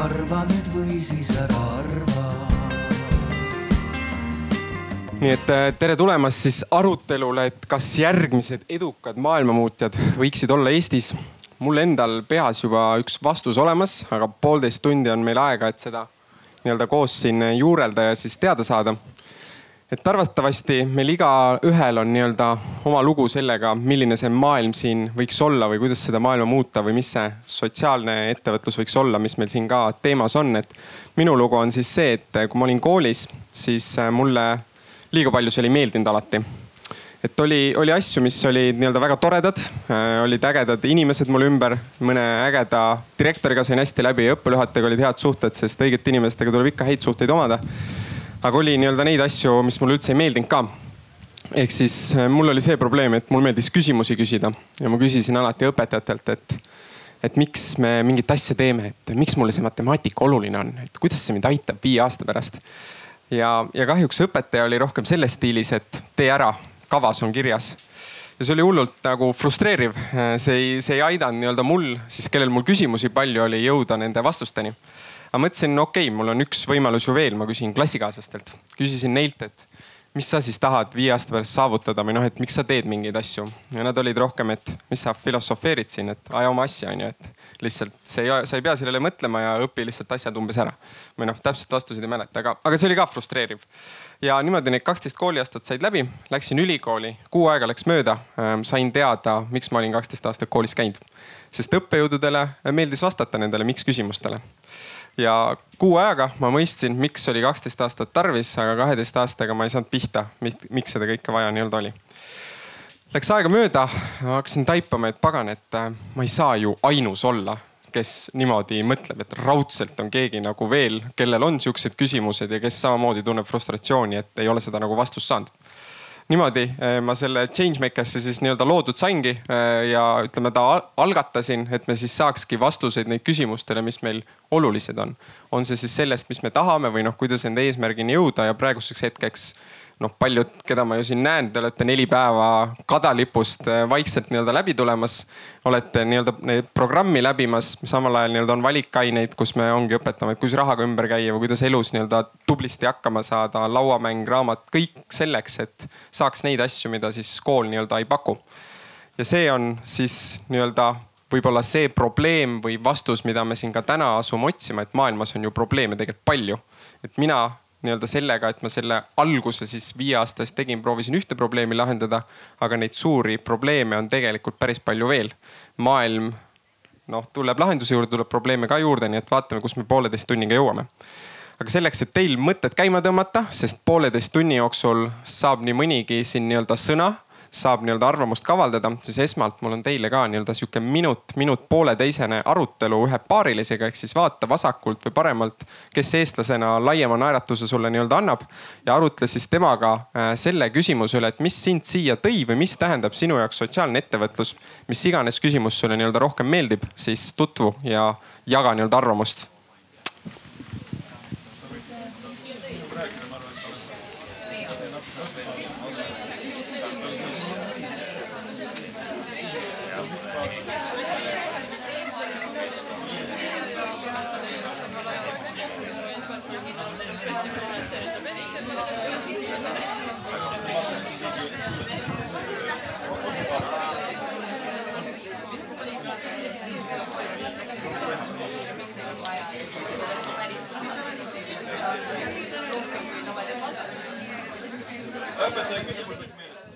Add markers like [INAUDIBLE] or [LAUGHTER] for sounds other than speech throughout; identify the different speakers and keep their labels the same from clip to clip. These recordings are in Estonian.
Speaker 1: arva nüüd või siis ära arva
Speaker 2: nii et äh, tere tulemast siis arutelule, et kas järgmised edukad maailmamuutjad võiksid olla Eestis. mul endal peas juba üks vastus olemas, aga poolteist tundi on meil aega, et seda nii-öelda koos siin juurelda ja siis teada saada. Et arvatavasti meil igaühel on nii-öelda oma lugu sellega, milline see maailm siin võiks olla või kuidas seda maailma muuta või mis see sotsiaalne ettevõtlus võiks olla, mis meil siin ka teemas on, et minu lugu on siis see, et kui ma olin koolis, siis mulle liiga palju see ei meeldinud alati. et oli, oli asju, mis olid nii-öelda väga toredad, äh, olid ägedad inimesed mul ümber, mõne ägeda direktoriga sain hästi läbi ja õppejuhatajaga olid head suhted, sest õigete inimestega tuleb ikka häid suhteid omada. Aga oli nii-öelda neid asju, mis mulle üldse ei meeldinud ka ehk siis äh, mul oli see probleem, et mul meeldis küsimusi küsida ja ma küsisin alati õpetajatelt, et, et miks me mingit asja teeme, et miks mulle see matemaatika oluline on, et kuidas see mind aitab viie aasta pärast ja, ja kahjuks õpetaja oli rohkem selles stiilis, et tee ära, kavas on kirjas. ja see oli hullult nagu frustreeriv, see ei, see ei aidanud nii-öelda mul siis, kellel mul küsimusi palju oli, jõuda nende vastusteni. Aga mõtlesin, okei okay,, mul on üks võimalus ju veel, ma küsin klassikaaslastelt, küsisin neilt, et mis sa siis tahad viie aasta pärast saavutada või noh, et miks sa teed mingeid asju ja nad olid rohkem, et mis sa filosofeerid siin, et aja oma asja on ju, et lihtsalt see ei, sa ei pea sellele mõtlema ja õpi lihtsalt asjad umbes ära. või noh, täpselt vastuseid ei mäleta, aga, aga see oli ka frustreeriv. ja niimoodi need kaksteist kooliaastat said läbi, läksin ülikooli, kuu aega läks mööda, ähm, sain teada, miks ma olin kaksteist aastat koolis käinud. sest õppejõududele meeldis vastata nendele miks küsimustele ja kuu ajaga ma mõistsin, miks oli kaksteist aastat tarvis, aga kaheteist aastaga ma ei saanud pihta, miks seda kõike vaja nii-öelda oli Läks aega mööda, ma hakkasin taipama, et pagan, et äh, ma ei saa ju ainus olla, kes niimoodi mõtleb, et raudselt on keegi nagu veel, kellel on siuksed küsimused ja kes samamoodi tunneb frustratsiooni, et ei ole seda nagu vastust saanud. Niimoodi äh, ma selle Changemaker'isse siis nii-öelda loodud saingi äh, ja ütleme, ta algatasin, et me siis saakski vastuseid neid küsimustele, mis meil olulised on. on see siis sellest, mis me tahame või noh, kuidas enda eesmärgini jõuda ja praeguseks hetkeks noh, paljud, keda ma ju siin näen, te olete neli päeva kadalipust äh, vaikselt nii-öelda läbi tulemas. olete nii-öelda programmi läbimas, samal ajal nii-öelda on valikaineid, kus me ongi õpetame, et kuidas rahaga ümber käia või kuidas elus nii-öelda tublisti hakkama saada, lauamäng, raamat, kõik selleks, et saaks neid asju, mida siis kool nii-öelda ei paku. ja see on siis nii-öelda võib-olla see probleem või vastus, mida me siin ka täna asume otsima, et maailmas on ju probleeme tegelikult palju. et mina nii-öelda sellega, et ma selle alguse siis viie aasta eest tegin, proovisin ühte probleemi lahendada. aga neid suuri probleeme on tegelikult päris palju veel. maailm noh, tuleb lahenduse juurde, tuleb probleeme ka juurde, nii et vaatame, kus me pooleteist tunniga jõuame. aga selleks, et teil mõtted käima tõmmata, sest pooleteist tunni jooksul saab nii mõnigi siin nii-öelda sõna saab nii-öelda arvamust ka avaldada, siis esmalt mul on teile ka nii-öelda sihuke minut, minut pooleteisene arutelu ühe paarilisega ehk siis vaata vasakult või paremalt, kes eestlasena laiema naeratuse sulle nii-öelda annab. ja arutle siis temaga äh, selle küsimuse üle, et mis sind siia tõi või mis tähendab sinu jaoks sotsiaalne ettevõtlus. mis iganes küsimus sulle nii-öelda rohkem meeldib, siis tutvu ja jaga nii-öelda arvamust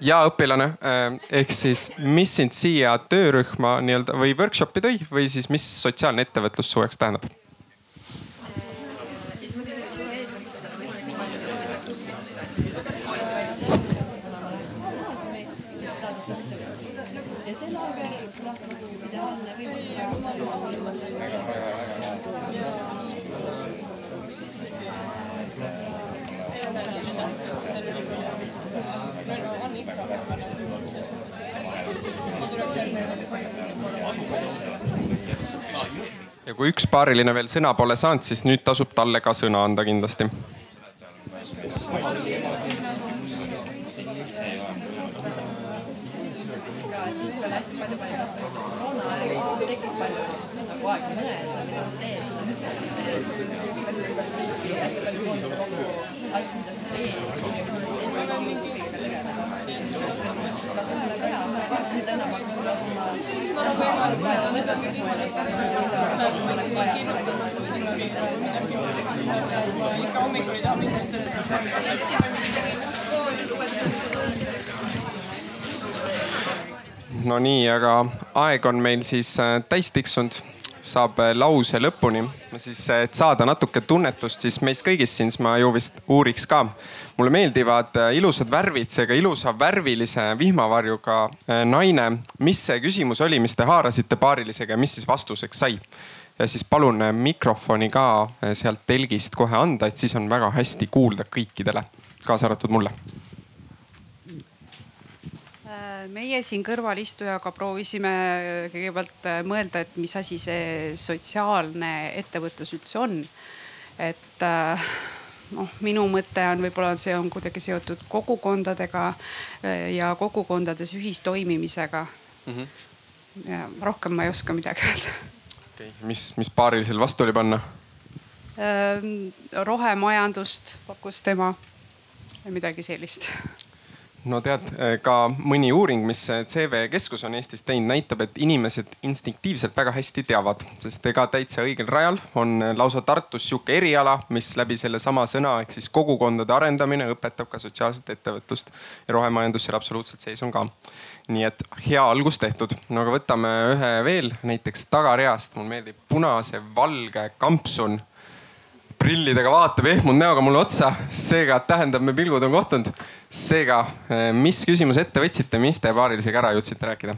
Speaker 2: ja õpilane eh, ehk siis, mis sind siia töörühma nii-öelda või workshop'i tõi või siis mis sotsiaalne ettevõtlus su jaoks tähendab? Ja kui üks paariline veel sõna pole saanud, siis nüüd tasub talle ka sõna anda kindlasti no nii, aga aeg on meil siis äh, täis tiksunud, saab äh, lause lõpuni. siis, äh, et saada natuke tunnetust, siis meist kõigist siin, siis ma ju vist uuriks ka. mulle meeldivad ilusad värvid, seega ilusa värvilise vihmavarjuga naine. mis see küsimus oli, mis te haarasite paarilisega ja mis siis vastuseks sai? ja siis palun mikrofoni ka sealt telgist kohe anda, et siis on väga hästi kuulda kõikidele, kaasa arvatud mulle
Speaker 3: meie siin kõrvalistujaga proovisime kõigepealt mõelda, et mis asi see sotsiaalne ettevõtlus üldse on. et noh, minu mõte on, võib-olla see on kuidagi seotud kogukondadega ja kogukondades ühistoimimisega mm. -hmm. ja rohkem ma ei oska midagi öelda
Speaker 2: okay.. mis, mis paarilisel vastu oli panna?
Speaker 3: rohemajandust pakkus tema, midagi sellist
Speaker 2: no tead, ka mõni uuring, mis CV Keskus on Eestis teinud, näitab, et inimesed instinktiivselt väga hästi teavad, sest ega täitsa õigel rajal on lausa Tartus sihuke eriala, mis läbi sellesama sõna ehk siis kogukondade arendamine õpetab ka sotsiaalset ettevõtlust ja rohemajandus seal absoluutselt sees on ka. nii et hea algus tehtud. no aga võtame ühe veel, näiteks tagareast, mulle meeldib punase-valge kampsun prillidega vaatab ehmunud näoga mulle otsa, seega tähendab, me pilgud on kohtunud seega, mis küsimuse ette võtsite, mis te paarilisega ära jõudsite rääkida?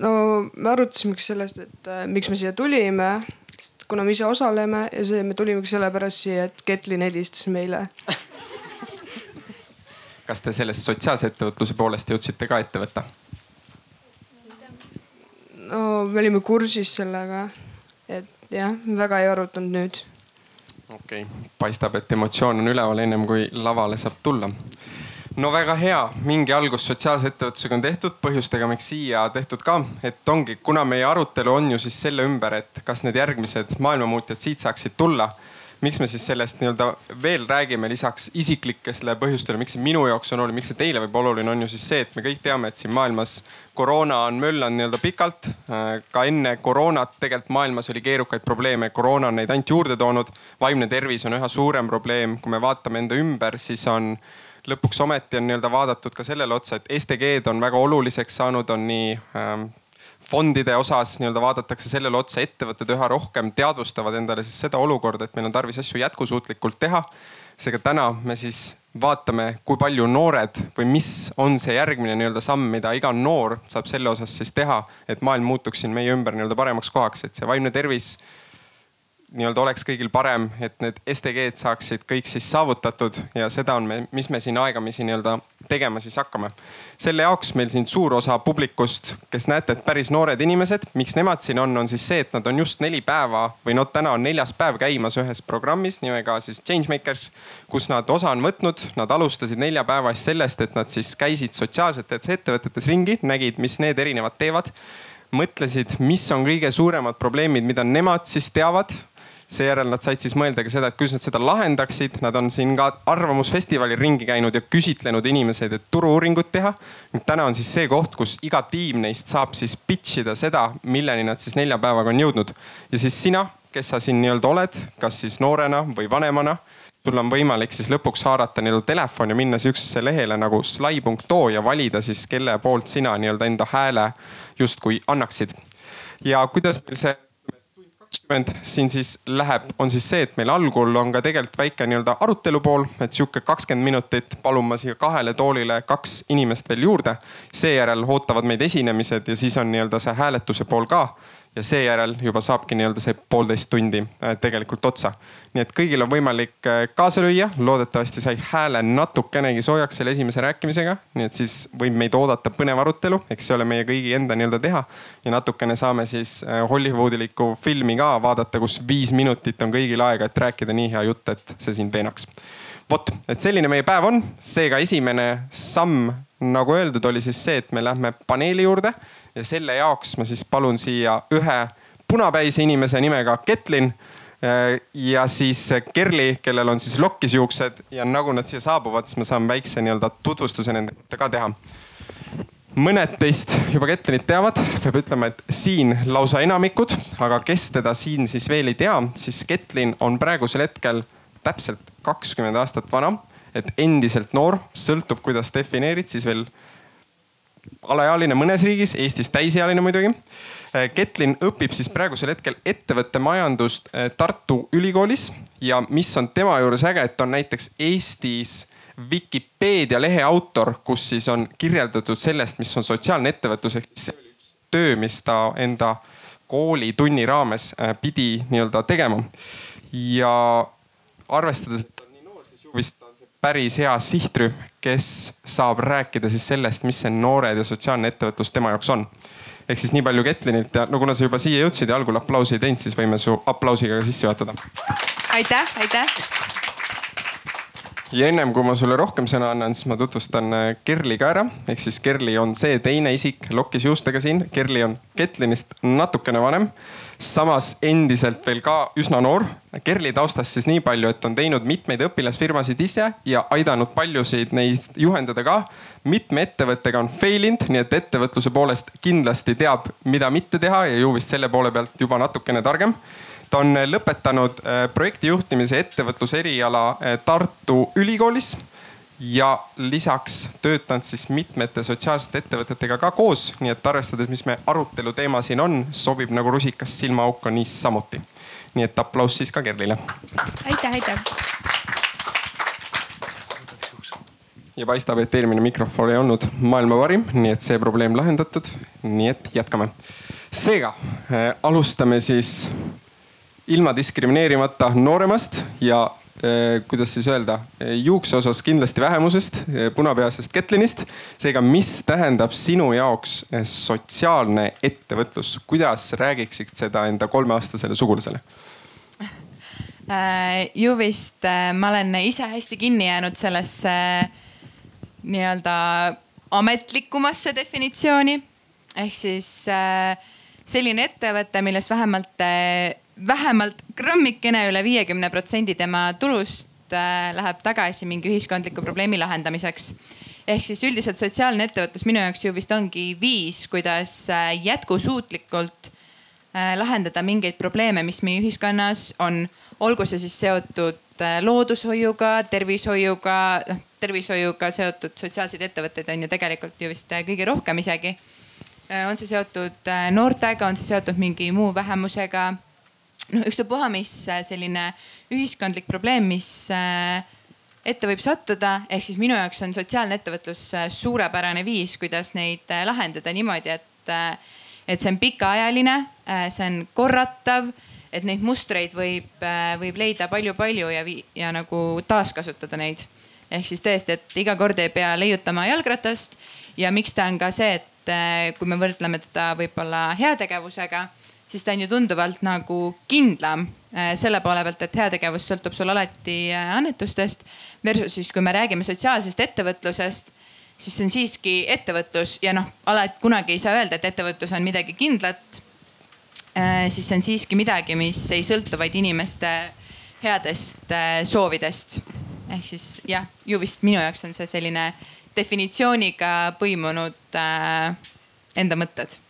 Speaker 4: no me arutasime sellest, et äh, miks me siia tulime, sest kuna me ise osaleme ja see, me tulimegi sellepärast siia, et Ketlin helistas meile [LAUGHS]
Speaker 2: kas te sellest sotsiaalse ettevõtluse poolest jõudsite ka ette võtta?
Speaker 4: no me olime kursis sellega, et jah, väga ei arutanud nüüd
Speaker 2: okei okay., paistab, et emotsioon on üleval ennem kui lavale saab tulla. no väga hea, mingi algus sotsiaalse ettevõtlusega on tehtud, põhjustega miks siia tehtud ka, et ongi, kuna meie arutelu on ju siis selle ümber, et kas need järgmised maailmamuutjad siit saaksid tulla miks me siis sellest nii-öelda veel räägime lisaks isiklikele põhjustele, miks see minu jaoks on oluline, miks see teile võib oluline on ju siis see, et me kõik teame, et siin maailmas koroona on möllanud nii-öelda pikalt. ka enne koroonat tegelikult maailmas oli keerukaid probleeme, koroona on neid ainult juurde toonud. vaimne tervis on üha suurem probleem, kui me vaatame enda ümber, siis on lõpuks ometi on nii-öelda vaadatud ka sellele otsa, et STG-d on väga oluliseks saanud, on nii ähm, fondide osas nii-öelda vaadatakse sellele otsa, ettevõtted üha rohkem teadvustavad endale siis seda olukorda, et meil on tarvis asju jätkusuutlikult teha. seega täna me siis vaatame, kui palju noored või mis on see järgmine nii-öelda samm, mida iga noor saab selle osas siis teha, et maailm muutuks siin meie ümber nii-öelda paremaks kohaks, et see vaimne tervis nii-öelda oleks kõigil parem, et need SDG-d saaksid kõik siis saavutatud ja seda on me, mis me siin aegamisi nii-öelda tegema siis hakkame. selle jaoks meil siin suur osa publikust, kes näete, et päris noored inimesed, miks nemad siin on, on siis see, et nad on just neli päeva või no täna on neljas päev käimas ühes programmis nimega siis Changemakers, kus nad osa on võtnud. Nad alustasid nelja päeva eest sellest, et nad siis käisid sotsiaalsetes ettevõtetes ringi, nägid, mis need erinevad teevad mõtlesid, mis on kõige suuremad probleemid, mida nemad siis teavad seejärel nad said siis mõelda ka seda, et kuidas nad seda lahendaksid. Nad on siin ka arvamusfestivalil ringi käinud ja küsitlenud inimeseid, et turu-uuringut teha. täna on siis see koht, kus iga tiim neist saab siis pitch ida seda, milleni nad siis nelja päevaga on jõudnud. ja siis sina, kes sa siin nii-öelda oled, kas siis noorena või vanemana sul on võimalik siis lõpuks haarata nii-öelda telefon ja minna sihukesesse lehele nagu slai.oo ja valida siis, kelle poolt sina nii-öelda enda hääle justkui annaksid. ja kuidas meil see kakskümmend siin siis läheb, on siis see, et meil algul on ka tegelikult väike nii-öelda arutelu pool, et sihuke kakskümmend minutit palun ma siia kahele toolile kaks inimest veel juurde. seejärel ootavad meid esinemised ja siis on nii-öelda see hääletuse pool ka ja seejärel juba saabki nii-öelda see poolteist tundi äh, tegelikult otsa. nii et kõigil on võimalik äh, kaasa lüüa, loodetavasti sai hääle natukenegi soojaks selle esimese rääkimisega, nii et siis võib meid oodata põnev arutelu, eks see ole meie kõigi enda nii-öelda teha. ja natukene saame siis äh, Hollywoodilikku filmi ka vaadata, kus viis minutit on kõigil aega, et rääkida nii hea jutt, et see sind veenaks vot, et selline meie päev on, seega esimene samm, nagu öeldud, oli siis see, et me lähme paneeli juurde ja selle jaoks ma siis palun siia ühe punapäise inimese nimega Ketlin ja siis Kerli, kellel on siis lokkisjuuksed ja nagu nad siia saabuvad, siis ma saan väikse nii-öelda tutvustuse nende kohta ka teha. Mõned teist juba Ketlinit teavad, peab ütlema, et siin lausa enamikud, aga kes teda siin siis veel ei tea, siis Ketlin on praegusel hetkel täpselt kakskümmend aastat vana, et endiselt noor, sõltub, kuidas defineerid, siis veel alaealine mõnes riigis, Eestis täisealine muidugi. Ketlin õpib siis praegusel hetkel ettevõttemajandust eh, Tartu Ülikoolis ja mis on tema juures äge, et on näiteks Eestis Vikipeedia lehe autor, kus siis on kirjeldatud sellest, mis on sotsiaalne ettevõtlus ehk siis töö, mis ta enda koolitunni raames äh, pidi nii-öelda tegema. ja arvestades, et ta on nii noor, siis ju vist on see päris hea sihtrühm, kes saab rääkida siis sellest, mis see noored ja sotsiaalne ettevõtlus tema jaoks on. ehk siis nii palju Ketlinilt ja no kuna sa juba siia jõudsid ja algul aplausi ei teinud, siis võime su aplausiga ka sisse juhatada.
Speaker 5: aitäh, aitäh
Speaker 2: ja ennem kui ma sulle rohkem sõna annan, siis ma tutvustan äh, Kerli ka ära. ehk siis Kerli on see teine isik lokkis juustega siin. Kerli on Ketlinist natukene vanem, samas endiselt veel ka üsna noor. Kerli taustast siis nii palju, et on teinud mitmeid õpilasfirmasid ise ja aidanud paljusid neist juhendada ka. mitme ettevõttega on fail inud, nii et ettevõtluse poolest kindlasti teab, mida mitte teha ja ju vist selle poole pealt juba natukene targem ta on lõpetanud äh, projektijuhtimise ettevõtluse eriala äh, Tartu Ülikoolis ja lisaks töötanud siis mitmete sotsiaalsete ettevõtetega ka koos, nii et arvestades, mis me arutelu teema siin on, sobib nagu rusikas silmaauku niisamuti. nii et aplaus siis ka Kerlile.
Speaker 6: aitäh, aitäh.
Speaker 2: ja paistab, et eelmine mikrofon ei olnud maailma parim, nii et see probleem lahendatud. nii et jätkame. seega äh, alustame siis ilma diskrimineerimata nooremast ja kuidas siis öelda, juukse osas kindlasti vähemusest, eh, punapealsest Ketlinist. seega, mis tähendab sinu jaoks sotsiaalne ettevõtlus, kuidas räägiksid seda enda kolmeaastasele sugulasele? [LAUGHS]
Speaker 5: Äh, ju vist ma olen ise hästi kinni jäänud sellesse nii-öelda ametlikumasse definitsiooni ehk siis selline ettevõte, milles vähemalt vähemalt grammikene üle viiekümne protsendi tema tulust äh, läheb tagasi mingi ühiskondliku probleemi lahendamiseks. ehk siis üldiselt sotsiaalne ettevõtlus minu jaoks ju vist ongi viis, kuidas äh, jätkusuutlikult äh, lahendada mingeid probleeme, mis meie ühiskonnas on. olgu see siis seotud loodushoiuga, tervishoiuga, noh tervishoiuga seotud sotsiaalseid ettevõtteid on ju tegelikult ju vist kõige rohkem isegi. on see seotud noortega, on see seotud mingi muu vähemusega noh, ükstapuha, mis äh, selline ühiskondlik probleem, mis äh, ette võib sattuda, ehk siis minu jaoks on sotsiaalne ettevõtlus äh, suurepärane viis, kuidas neid lahendada niimoodi, et, et see on pikaajaline, see on korratav, et neid mustreid võib, võib leida palju-palju ja, ja nagu taaskasutada neid. ehk siis tõesti, et iga kord ei pea leiutama jalgratast ja miks ta on ka see, et kui me võrdleme teda võib-olla heategevusega siis ta on ju tunduvalt nagu kindlam äh, selle poole pealt, et heategevus sõltub sul alati äh, annetustest. Versus siis, kui me räägime sotsiaalsest ettevõtlusest, siis see on siiski ettevõtlus ja noh, alati kunagi ei saa öelda, et ettevõtlus on midagi kindlat. Äh, siis see on siiski midagi, mis ei sõltu vaid inimeste headest soovidest. ehk siis jah, ju vist minu jaoks on see selline definitsiooniga põimunud enda mõtted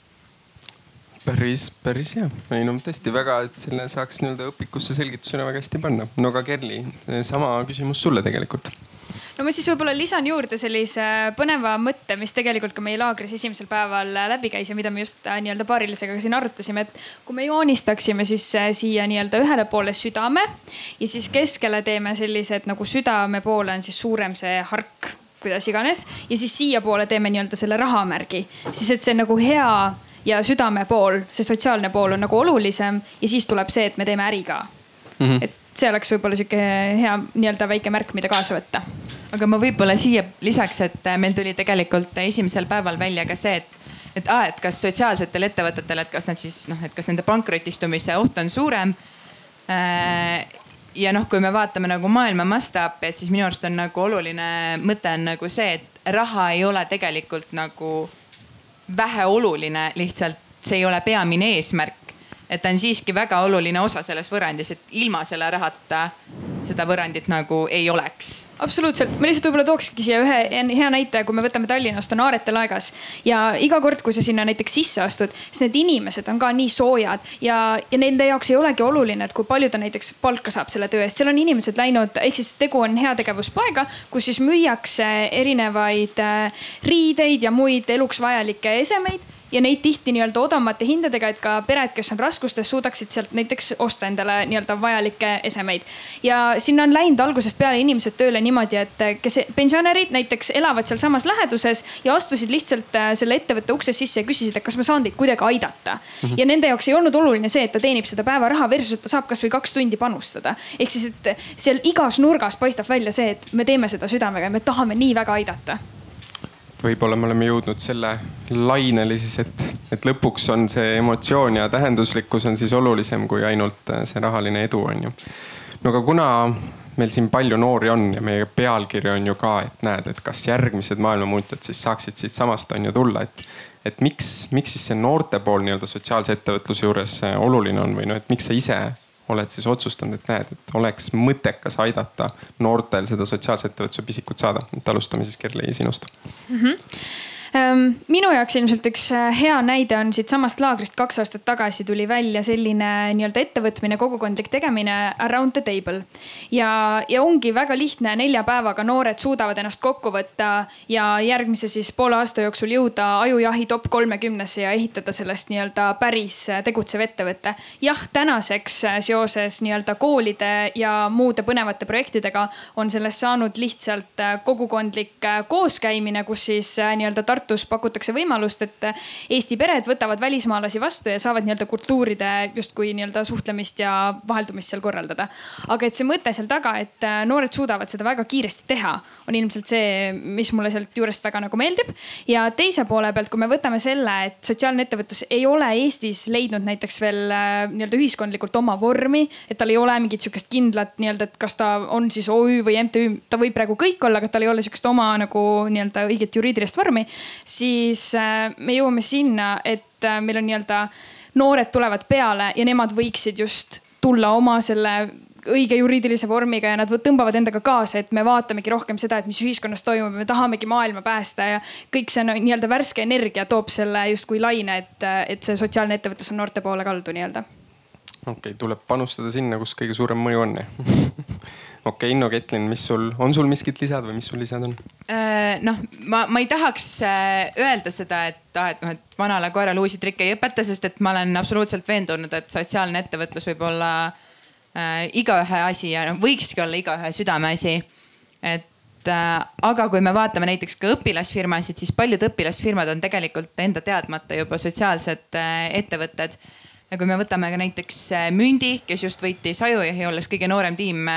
Speaker 2: päris, päris hea. ei no tõesti väga, et selle saaks nii-öelda õpikusse selgitusena väga hästi panna. no aga Kerli, sama küsimus sulle tegelikult
Speaker 6: no ma siis võib-olla lisan juurde sellise põneva mõtte, mis tegelikult ka meie laagris esimesel päeval läbi käis ja mida me just äh, nii-öelda paarilisega siin arutasime, et kui me joonistaksime siis äh, siia nii-öelda ühele poole südame ja siis keskele teeme sellised nagu südame poole on siis suurem see hark, kuidas iganes ja siis siiapoole teeme nii-öelda selle rahamärgi, siis et see nagu hea ja südame pool, see sotsiaalne pool on nagu olulisem ja siis tuleb see, et me teeme äri ka mm. -hmm. et see oleks võib-olla sihuke hea nii-öelda väike märk, mida kaasa võtta.
Speaker 5: aga ma võib-olla siia lisaks, et meil tuli tegelikult esimesel päeval välja ka see, et, et aa, et kas sotsiaalsetel ettevõtetel, et kas nad siis noh, et kas nende pankrotistumise oht on suurem äh, ja noh, kui me vaatame nagu maailma mastaapi, et siis minu arust on nagu oluline mõte on nagu see, et raha ei ole tegelikult nagu väheoluline, lihtsalt see ei ole peamine eesmärk. et ta on siiski väga oluline osa selles võrrandis, et ilma selle rahata seda võrrandit nagu ei oleks
Speaker 6: absoluutselt, ma lihtsalt võib-olla tookski siia ühe hea näite, kui me võtame Tallinnast, on Aarete laegas. Ja iga kord, kui sa sinna näiteks sisse astud, siis need inimesed on ka nii soojad ja, ja nende jaoks ei olegi oluline, et kui palju ta näiteks palka saab selle töö eest, seal on inimesed läinud, ehk siis tegu on heategevuspoega, kus siis müüakse erinevaid äh, riideid ja muid eluks vajalikke esemeid ja neid tihti nii-öelda odavamate hindadega, et ka pered, kes on raskustes, suudaksid sealt näiteks osta endale nii-öelda vajalikke esemeid. ja sinna on läinud algusest peale inimesed tööle niimoodi, et kes pensionärid näiteks elavad sealsamas läheduses ja astusid lihtsalt äh, selle ettevõtte uksest sisse ja küsisid, et kas ma saan teid kuidagi aidata mm. -hmm. ja nende jaoks ei olnud oluline see, et ta teenib seda päevaraha versus, et ta saab kasvõi kaks tundi panustada. ehk siis, et seal igas nurgas paistab välja see, et me teeme seda südamega ja me tahame nii väga aidata
Speaker 2: võib-olla me oleme jõudnud selle lainele siis, et, et lõpuks on see emotsioon ja tähenduslikkus on siis olulisem kui ainult äh, see rahaline edu, on ju. no aga kuna meil siin palju noori on ja meie pealkiri on ju ka, et näed, et kas järgmised maailmamuutjad siis saaksid siitsamast on ju tulla, et, et miks, miks siis see noorte pool nii-öelda sotsiaalse ettevõtluse juures äh, oluline on või noh, et miks sa ise oled siis otsustanud, et näed, et oleks mõttekas aidata noortel seda sotsiaalse ettevõtluse pisikut saada. et alustame siis Kerli sinust mm.
Speaker 6: -hmm minu jaoks ilmselt üks äh, hea näide on siitsamast laagrist kaks aastat tagasi tuli välja selline nii-öelda ettevõtmine, kogukondlik tegemine Around the table. ja, ja ongi väga lihtne, nelja päevaga noored suudavad ennast kokku võtta ja järgmise siis poole aasta jooksul jõuda ajujahi top kolmekümnesse ja ehitada sellest nii-öelda päris äh, tegutsev ettevõte. jah, tänaseks äh, seoses nii-öelda koolide ja muude põnevate projektidega on sellest saanud lihtsalt kogukondlik kooskäimine, kus siis nii-öelda Tartu Tartus pakutakse võimalust, et Eesti pered võtavad välismaalasi vastu ja saavad nii-öelda kultuuride justkui nii-öelda suhtlemist ja vaheldumist seal korraldada. aga et see mõte seal taga, et noored suudavad seda väga kiiresti teha, on ilmselt see, mis mulle sealt juurest väga nagu meeldib. ja teise poole pealt, kui me võtame selle, et sotsiaalne ettevõtlus ei ole Eestis leidnud näiteks veel äh, nii-öelda ühiskondlikult oma vormi, et tal ei ole mingit sihukest kindlat nii-öelda, et kas ta on siis OÜ või MTÜ, ta võib praegu kõik olla, aga tal ei ole sihukest oma nagu nii-öelda õiget juriidilist vormi siis äh, me jõuame sinna, et äh, meil on nii-öelda noored tulevad peale ja nemad võiksid just tulla oma selle õige juriidilise vormiga ja nad tõmbavad endaga kaasa, et me vaatamegi rohkem seda, et mis ühiskonnas toimub, me tahamegi maailma päästa ja kõik see nii-öelda värske energia toob selle justkui laine, et, et see sotsiaalne ettevõtlus on noorte poole kaldu nii-öelda.
Speaker 2: okei okay,, tuleb panustada sinna, kus kõige suurem mõju on [LAUGHS] okei okay,, Inno Ketlin, mis sul, on sul miskit lisada või mis sul lisada on?
Speaker 5: Äh, noh, ma, ma ei tahaks äh, öelda seda, et ah, et noh, et vanale koerale uusi trikke ei õpeta, sest et ma olen absoluutselt veendunud, et sotsiaalne ettevõtlus võib olla äh, igaühe asi ja noh, võikski olla igaühe südameasi. et äh, aga kui me vaatame näiteks ka õpilasfirmasid, siis paljud õpilasfirmad on tegelikult enda teadmata juba sotsiaalsed äh, ettevõtted ja kui me võtame ka näiteks äh, Mündi, kes just võitis ajujahi, olles kõige noorem tiim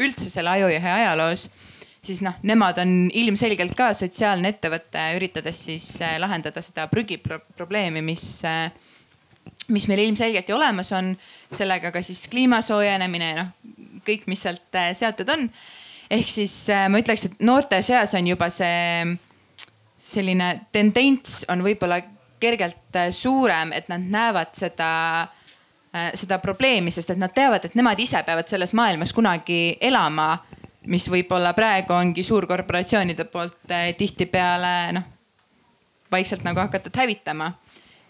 Speaker 5: üldse selle ajujahi ajaloos, siis noh, nemad on ilmselgelt ka sotsiaalne ettevõte, üritades siis äh, lahendada seda prügiprobleemi, mis, äh, mis meil ilmselgelt ju olemas on. sellega ka siis kliima soojenemine ja noh, kõik, mis sealt äh, seotud on. ehk siis ma ütleks, et noorte seas on juba see selline tendents on võib-olla kergelt suurem, et nad näevad seda seda probleemi, sest et nad teavad, et nemad ise peavad selles maailmas kunagi elama mis võib-olla praegu ongi suurkorporatsioonide poolt eh, tihtipeale noh, vaikselt nagu hakatud hävitama.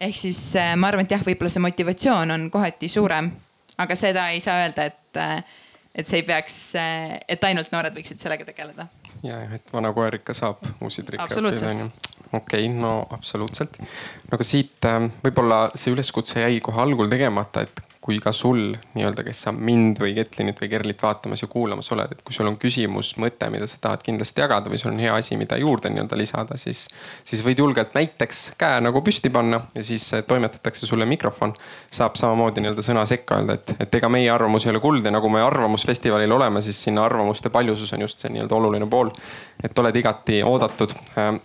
Speaker 5: ehk siis eh, ma arvan, et jah, võib-olla see motivatsioon on kohati suurem, aga seda ei saa öelda, et, et see ei peaks, et ainult noored võiksid sellega tegeleda.
Speaker 2: ja, et vana koer ikka saab uusi trikke õppida onju okei okay,, no absoluutselt. no aga siit võib-olla see üleskutse jäi kohe algul tegemata, et kui ka sul nii-öelda, kes sa mind või Ketlinit või Kerlit vaatamas ja kuulamas oled, et kui sul on küsimus, mõte, mida sa tahad kindlasti jagada või sul on hea asi, mida juurde nii-öelda lisada, siis, siis võid julgelt näiteks käe nagu püsti panna ja siis toimetatakse sulle mikrofon. saab samamoodi nii-öelda sõna sekka öelda, et, et ega meie arvamus ei ole kuld ja nagu me Arvamusfestivalil oleme, siis sinna arvamuste paljusus on just see nii-öelda oluline pool. et oled igati oodatud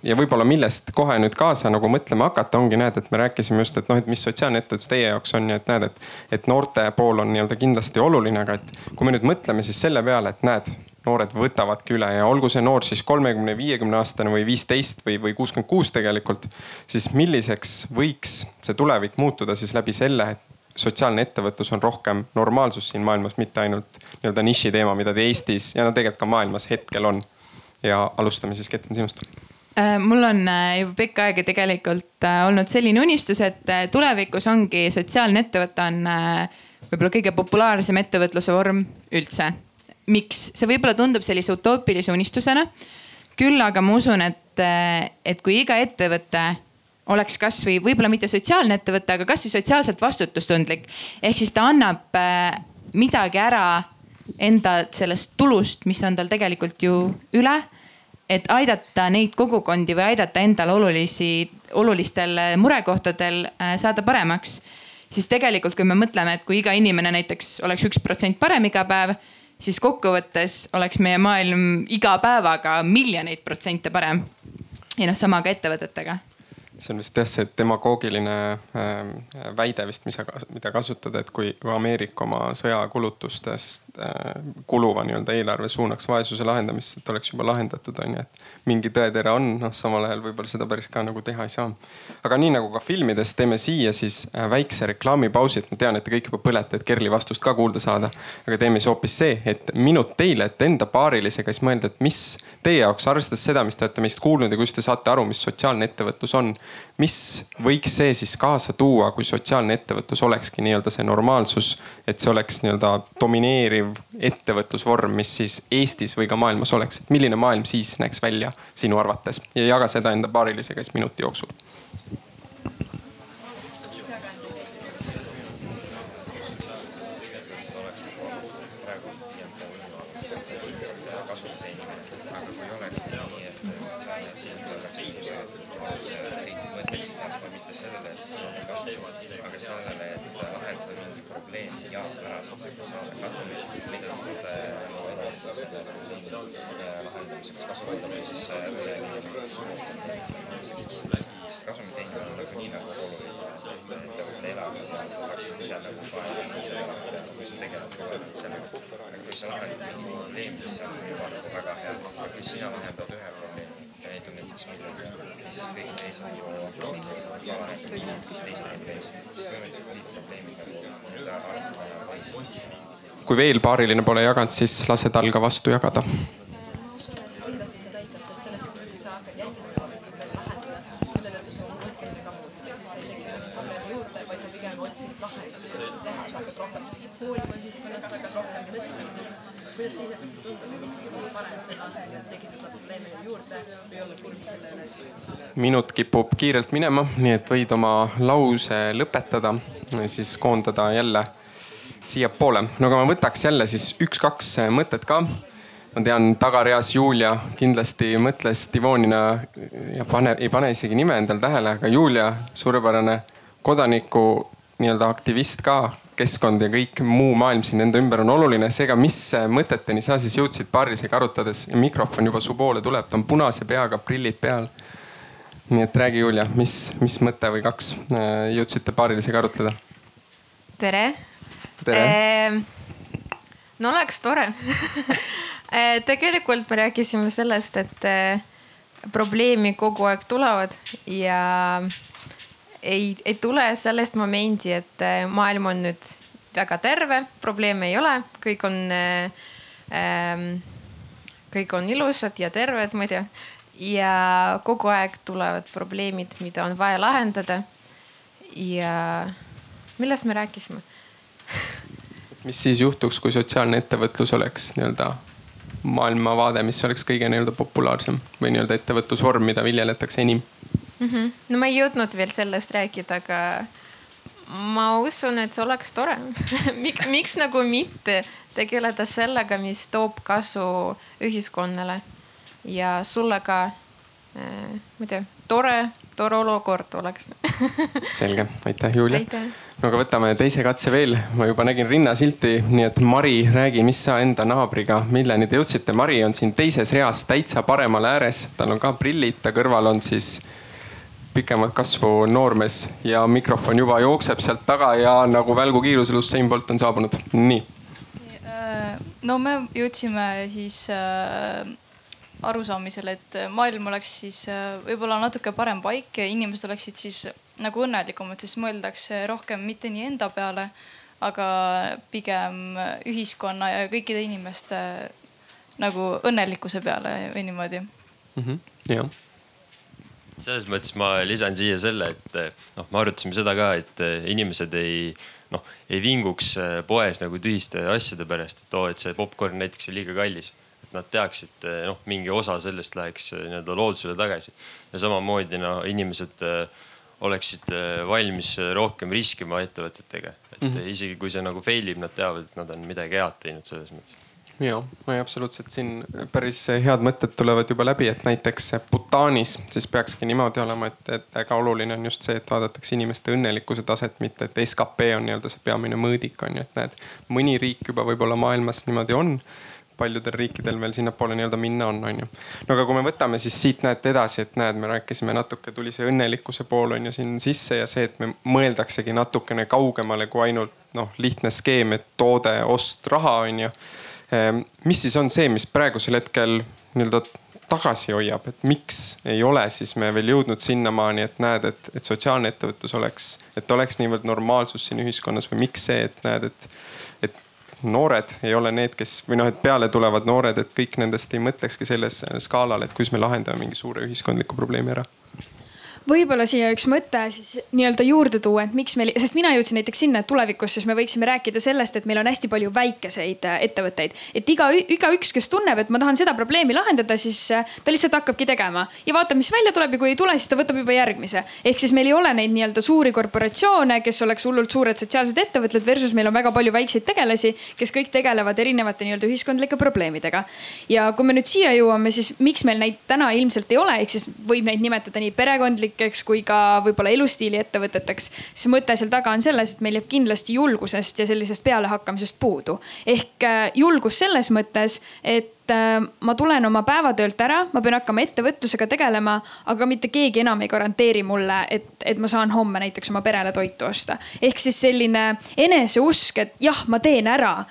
Speaker 2: ja võib-olla millest kohe nüüd kaasa nagu mõtlema hakata, ongi näed, et me rääkisime just, et noh, et mis sotsiaalne ettevõtlus teie jaoks on ja et näed, et, et noorte pool on nii-öelda kindlasti oluline, aga et kui me nüüd mõtleme siis selle peale, et näed, noored võtavadki üle ja olgu see noor siis kolmekümne, viiekümne aastane või viisteist või, või kuuskümmend kuus tegelikult. siis milliseks võiks see tulevik muutuda siis läbi selle, et sotsiaalne ettevõtlus on rohkem normaalsus siin maailmas, mitte ainult nii-öelda nišiteema, mida ta Eestis ja no tegelikult ka maailmas hetkel on. ja alustame siis, Ketlin, sinust
Speaker 5: mul on äh, juba pikka aega tegelikult äh, olnud selline unistus, et tulevikus ongi sotsiaalne ettevõte on võib-olla kõige populaarsem ettevõtluse vorm üldse. miks, see võib-olla tundub sellise utoopilise unistusena. küll aga ma usun, et, et kui iga ettevõte oleks kasvõi võib-olla mitte sotsiaalne ettevõte, aga kasvõi sotsiaalselt vastutustundlik. ehk siis ta annab midagi ära enda sellest tulust, mis on tal tegelikult ju üle et aidata neid kogukondi või aidata endal olulisi, olulistel murekohtadel äh, saada paremaks. siis tegelikult, kui me mõtleme, et kui iga inimene näiteks oleks üks protsent parem iga päev, siis kokkuvõttes oleks meie maailm iga päevaga miljoneid protsente parem. ja noh, sama ka ettevõtetega
Speaker 2: see on vist jah see demagoogiline äh, väide vist, mis, mida kasutada, et kui, Ameerika oma sõjakulutustest äh, kuluva nii-öelda eelarve suunaks vaesuse lahendamisse, et oleks juba lahendatud, on ju, et mingi tõetere on, noh samal ajal võib-olla seda päris ka nagu teha ei saa. aga nii nagu ka filmides, teeme siia siis äh, väikse reklaamipausi, et ma tean, et te kõik juba põlete, et Kerli vastust ka kuulda saada. aga teeme siis hoopis see, et minut teile, et enda paarilisega siis mõelda, et mis teie jaoks, arvestades seda, mis te olete meist kuulnud ja kuidas te saate aru, mis sotsiaalne ettevõtlus on mis võiks see siis kaasa tuua, kui sotsiaalne ettevõtlus olekski nii-öelda see normaalsus, et see oleks nii-öelda domineeriv ettevõtlusvorm, mis siis Eestis või ka maailmas oleks, et milline maailm siis näeks välja sinu arvates? Ja jaga seda enda paarilisega siis minuti jooksul kui veel paariline pole jaganud, siis lase tal ka vastu jagada. Minut kipub kiirelt minema, nii et võid oma lause lõpetada, siis koondada jälle siiapoole. no aga ma võtaks jälle siis üks-kaks mõtet ka. ma tean, tagareas Julia kindlasti mõtles Divonina ja pane, ei pane isegi nime endal tähele, aga Julia, suurepärane kodaniku nii-öelda aktivist ka, keskkond ja kõik muu maailm siin enda ümber on oluline. seega, mis mõteteni sa siis jõudsid paarilisega arutades mikrofon juba su poole tuleb, ta on punase peaga, prillid peal. nii et räägi, Julia, mis, mis mõte või kaks äh, jõudsite paarilisega arutleda?
Speaker 7: tere
Speaker 2: tere
Speaker 7: ehm,. no oleks tore [LAUGHS] eh, tegelikult me rääkisime sellest, et eh, probleemi kogu aeg tulevad ja ei, ei tule sellest momendi, et eh, maailm on nüüd väga terve, probleeme ei ole, kõik on äh,, kõik on ilusad ja terved, ma ei tea. ja kogu aeg tulevad probleemid, mida on vaja lahendada. ja millest me rääkisime
Speaker 2: mis siis juhtuks, kui sotsiaalne ettevõtlus oleks nii-öelda maailmavaade, mis oleks kõige nii-öelda populaarsem või nii-öelda ettevõtlusvorm, mida viljeletakse enim
Speaker 7: mm? -hmm. no ma ei jõudnud veel sellest rääkida, aga ma usun, et see oleks tore [LAUGHS] miks, miks nagu mitte tegeleda sellega, mis toob kasu ühiskonnale ja sulle ka äh,, ma ei tea, tore, tore olukord oleks [LAUGHS]
Speaker 2: selge, aitäh, Julia. No aga võtame teise katse veel, ma juba nägin rinnasilti, nii et Mari, räägi, mis sa enda naabriga, milleni te jõudsite? Mari on siin teises reas täitsa paremal ääres, tal on ka prillid, ta kõrval on siis pikemat kasvu noormees ja mikrofon juba jookseb sealt taga ja nagu välgukiirusel Usain Bolt on saabunud. nii.
Speaker 8: no me jõudsime siis äh, arusaamisele, et maailm oleks siis äh, võib-olla natuke parem paik ja inimesed oleksid siis nagu õnnelikumad, sest mõeldakse rohkem mitte nii enda peale, aga pigem ühiskonna ja kõikide inimeste nagu õnnelikkuse peale või niimoodi
Speaker 2: mm. -hmm. jah
Speaker 9: selles mõttes ma lisan siia selle, et noh, me arutasime seda ka, et inimesed ei noh, ei vinguks poes nagu tühiste asjade pärast, et oo, et see popkorn näiteks on liiga kallis. et nad teaksid, noh, mingi osa sellest läheks nii-öelda loodusele tagasi ja samamoodi no inimesed oleksid valmis rohkem riskima ettevõtetega, et mm -hmm. isegi kui see nagu fail ib, nad teavad, et nad on midagi head teinud selles mõttes.
Speaker 2: Ja, ma absoluutselt. Siin päris head mõtted tulevad juba läbi, et näiteks Bhutanis siis peakski niimoodi olema, et, et väga oluline on just see, et vaadatakse inimeste õnnelikkuse taset, mitte et skp on nii-öelda see peamine mõõdik on ju, et näed, mõni riik juba võib-olla maailmas niimoodi on paljudel riikidel veel sinnapoole nii-öelda minna on, on ju. no aga kui me võtame siis siit näete edasi, et näed, me rääkisime natuke, tuli see õnnelikkuse pool on ju siin sisse ja see, et me mõeldaksegi natukene kaugemale kui ainult noh, lihtne skeem, et toode, ost, raha on ju Ehm, mis siis on see, mis praegusel hetkel nii-öelda tagasi hoiab, et miks ei ole siis me veel jõudnud sinnamaani, et näed, et, et sotsiaalne ettevõtlus oleks, et oleks niivõrd normaalsus siin ühiskonnas või miks see, et näed, et noored ei ole need, kes või noh, et peale tulevad noored, et kõik nendest ei mõtlekski selles skaalal, et kuidas me lahendame mingi suure ühiskondliku probleemi ära
Speaker 6: võib-olla siia üks mõte siis nii-öelda juurde tuua, et miks meil, sest mina jõudsin näiteks sinna, et tulevikus siis me võiksime rääkida sellest, et meil on hästi palju väikeseid äh, ettevõtteid. et iga, igaüks, kes tunneb, et ma tahan seda probleemi lahendada, siis äh, ta lihtsalt hakkabki tegema ja vaatab, mis välja tuleb ja kui ei tule, siis ta võtab juba järgmise. ehk siis meil ei ole neid nii-öelda suuri korporatsioone, kes oleks hullult suured sotsiaalsed ettevõtted versus meil on väga palju väikseid tegelasi, kes kõik tegelevad erinevate nii-öelda ühiskondlike probleemidega. ja kui me nüüd siia jõuame, siis miks meil neid täna ilmselt ei ole, ehk siis võib neid nimetada nii perekondlik ettevõtlikeks kui ka võib-olla elustiili ettevõteteks. siis mõte seal taga on selles, et meil jääb kindlasti julgusest ja sellisest pealehakkamisest puudu. ehk äh, julgus selles mõttes, et äh, ma tulen oma päevatöölt ära, ma pean hakkama ettevõtlusega tegelema, aga mitte keegi enam ei garanteeri mulle, et, et ma saan homme näiteks oma perele toitu osta. ehk siis selline eneseusk, et jah, ma teen ära.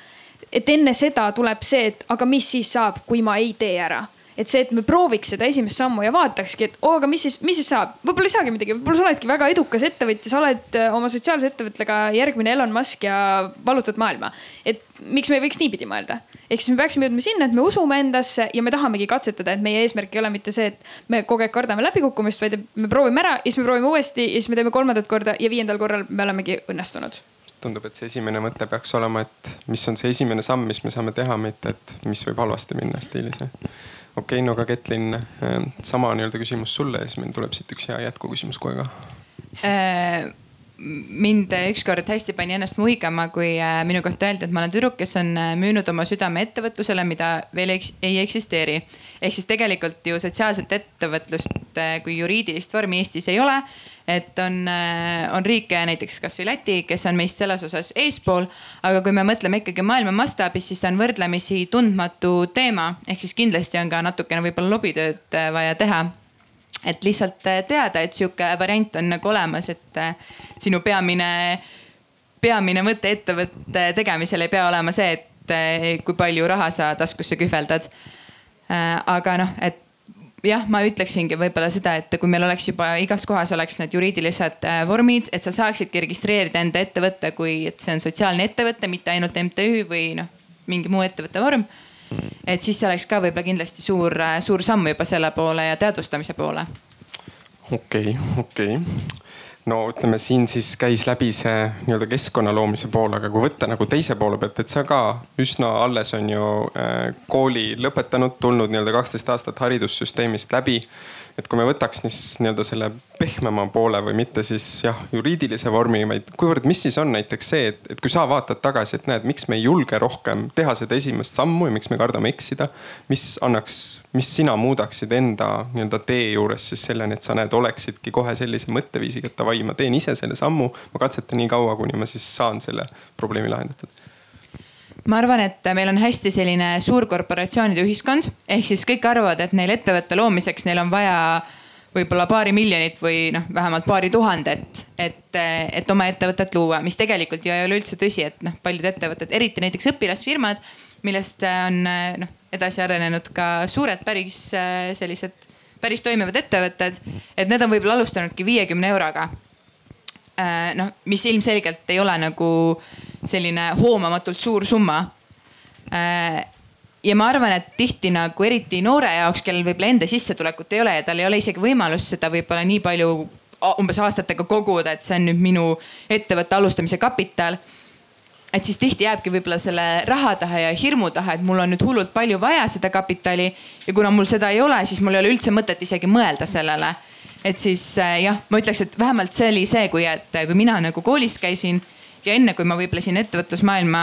Speaker 6: et enne seda tuleb see, et aga mis siis saab, kui ma ei tee ära et see, et me prooviks seda esimest sammu ja vaatakski, et oo, aga mis siis, mis siis saab, võib-olla ei saagi midagi, võib-olla sa oledki väga edukas ettevõtja, sa oled oma sotsiaalse ettevõttega järgmine Elon Musk ja vallutad maailma. et miks me ei võiks niipidi mõelda, ehk siis me peaksime jõudma sinna, et me usume endasse ja me tahamegi katsetada, et meie eesmärk ei ole mitte see, et me kogu aeg kardame läbikukkumist, vaid me proovime ära ja siis me proovime uuesti ja siis me teeme kolmandat korda ja viiendal korral me olemegi õnnestunud.
Speaker 2: Tundub, et see esimene mõte peaks olema, et mis on see esimene samm, mis me saame teha, mitte et mis võib halvasti minna stiilis okei okay,, no aga Ketlin, äh, sama nii-öelda küsimus sulle ja siis meil tuleb siit üks hea jätkuküsimus kohe ka.
Speaker 5: Äh, mind ükskord hästi pani ennast muigama, kui äh, minu kohta öeldi, et ma olen tüdruk, kes on müünud oma südame ettevõtlusele, mida veel ei eksisteeri. ehk siis tegelikult ju sotsiaalset ettevõtlust kui juriidilist vormi Eestis ei ole et on, äh, on riike, näiteks kasvõi Läti, kes on meist selles osas eespool. aga kui me mõtleme ikkagi maailma mastaabis, siis ta on võrdlemisi tundmatu teema, ehk siis kindlasti on ka natukene võib-olla lobitööd äh, vaja teha et lihtsalt äh, teada, et sihuke variant on nagu olemas, et sinu peamine, peamine mõte ettevõtte tegemisel ei pea olema see, et kui palju raha sa taskusse kühveldad. aga noh, et jah, ma ütleksingi võib-olla seda, et kui meil oleks juba igas kohas oleks need juriidilised äh, vormid, et sa saaksidki registreerida enda ettevõtte, kui et see on sotsiaalne ettevõte, mitte ainult MTÜ või noh, mingi muu ettevõtte vorm. Et siis see oleks ka võib-olla kindlasti suur, suur samm juba selle poole ja teadvustamise poole.
Speaker 2: okei okay,, okei. Okay no ütleme, siin siis käis läbi see nii-öelda keskkonna loomise pool, aga kui võtta nagu teise poole pealt, et sa ka üsna alles on ju äh, kooli lõpetanud, tulnud nii-öelda kaksteist aastat haridussüsteemist läbi et kui me võtaks siis nii-öelda selle pehmema poole või mitte siis jah, juriidilise vormi, vaid kuivõrd, mis siis on näiteks see, et, et kui sa vaatad tagasi, et näed, miks me ei julge rohkem teha seda esimest sammu ja miks me kardame eksida. mis annaks, mis sina muudaksid enda nii-öelda tee juures siis selleni, et sa näed, oleksidki kohe sellise mõtteviisiga, et davai, ma teen ise selle sammu, ma katsetan nii kaua, kuni ma siis saan selle probleemi lahendatud
Speaker 5: ma arvan, et meil on hästi selline suurkorporatsioonide ühiskond, ehk siis kõik arvavad, et neil ettevõtte loomiseks neil on vaja võib-olla paari miljonit või noh, vähemalt paari tuhandet, et, et oma ettevõtet luua, mis tegelikult ju ei ole üldse tõsi, et noh, paljud ettevõtted, eriti näiteks õpilasfirmad, millest on noh, edasi arenenud ka suured päris sellised, päris toimivad ettevõtted, et need on võib-olla alustanudki viiekümne euroga. noh, mis ilmselgelt ei ole nagu selline hoomamatult suur summa ja ma arvan, et tihti nagu eriti noore jaoks, kellel võib-olla enda sissetulekut ei ole ja tal ei ole isegi võimalust seda võib-olla nii palju umbes aastatega koguda, et see on nüüd minu ettevõtte alustamise kapital. et siis tihti jääbki võib-olla selle raha taha ja hirmu taha, et mul on nüüd hullult palju vaja seda kapitali ja kuna mul seda ei ole, siis mul ei ole üldse mõtet isegi mõelda sellele. et siis äh, jah, ma ütleks, et vähemalt see oli see, kui, et kui mina nagu koolis käisin ja enne kui ma võib-olla siin ettevõtlusmaailma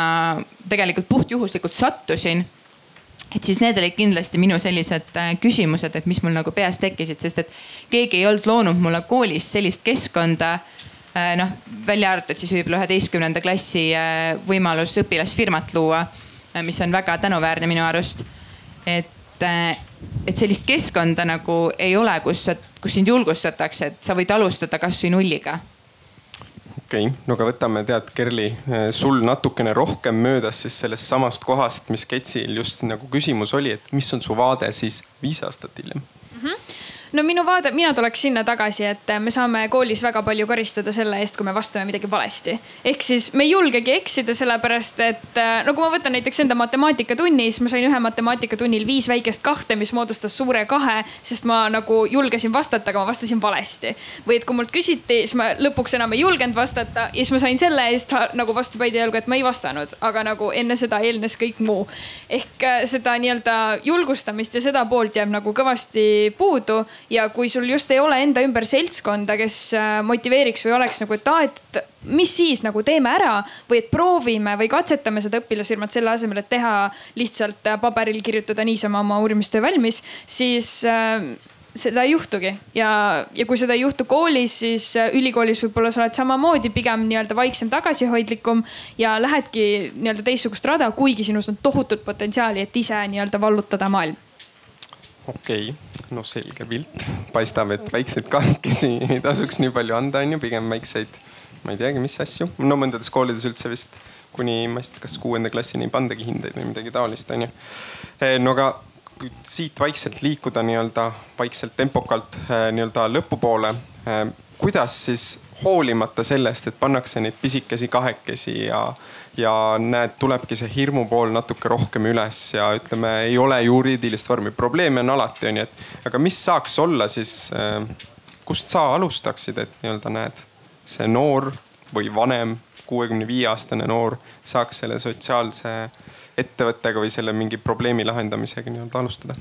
Speaker 5: tegelikult puhtjuhuslikult sattusin et siis need olid kindlasti minu sellised äh, küsimused, et mis mul nagu peas tekkisid, sest et keegi ei olnud loonud mulle koolis sellist keskkonda. Äh, noh, välja arvatud siis võib-olla üheteistkümnenda klassi äh, võimalus õpilasfirmat luua, mis on väga tänuväärne minu arust. et, et sellist keskkonda nagu ei ole, kus, kus sind julgustatakse, et sa võid alustada kasvõi nulliga
Speaker 2: okei okay., no aga võtame, tead, Kerli, eh, sul natukene rohkem möödas siis sellest samast kohast, mis Ketsil just nagu küsimus oli, et mis on su vaade siis viis aastat hiljem
Speaker 6: no minu vaade, mina tuleks sinna tagasi, et me saame koolis väga palju karistada selle eest, kui me vastame midagi valesti. ehk siis me ei julgegi eksida, sellepärast et no kui ma võtan näiteks enda matemaatikatunni, siis ma sain ühe matemaatikatunnil viis väikest kahte, mis moodustas suure kahe, sest ma nagu julgesin vastata, aga ma vastasin valesti. või et kui mult küsiti, siis ma lõpuks enam ei julgenud vastata ja siis ma sain selle eest nagu vastupäidi jalga, et ma ei vastanud, aga nagu enne seda eelnes kõik muu. ehk äh, seda nii-öelda julgustamist ja seda poolt jääb nagu kõvasti puudu ja kui sul just ei ole enda ümber seltskonda, kes äh, motiveeriks või oleks nagu, et aa, et mis siis nagu teeme ära või et proovime või katsetame seda õpilasfirmat selle asemel, et teha lihtsalt äh, paberil kirjutada niisama oma uurimistöö valmis, siis äh, seda ei juhtugi. Ja, ja kui seda ei juhtu koolis, siis äh, ülikoolis võib-olla sa oled samamoodi pigem nii-öelda vaiksem, tagasihoidlikum ja lähedki nii-öelda teistsugust rada, kuigi sinus on tohutut potentsiaali, et ise nii-öelda vallutada maailm
Speaker 2: okei okay., no selge pilt, paistab, et väikseid kahekesi [LAUGHS] ei tasuks nii palju anda, onju, pigem väikseid, ma ei teagi, mis asju. no mõndades koolides üldse vist kuni ma ei tea, kas kuuenda klassini ei pandagi hindeid või midagi taolist, onju. Eh, no aga siit vaikselt liikuda nii-öelda vaikselt tempokalt eh, nii-öelda lõpupoole. Eh, kuidas siis hoolimata sellest, et pannakse neid pisikesi kahekesi ja ja näed, tulebki see hirmu pool natuke rohkem üles ja ütleme, ei ole juriidilist vormi. probleeme on alati, onju, et aga mis saaks olla siis, äh, kust sa alustaksid, et nii-öelda näed, see noor või vanem, kuuekümne viie aastane noor saaks selle sotsiaalse ettevõttega või selle mingi probleemi lahendamisega nii-öelda alustada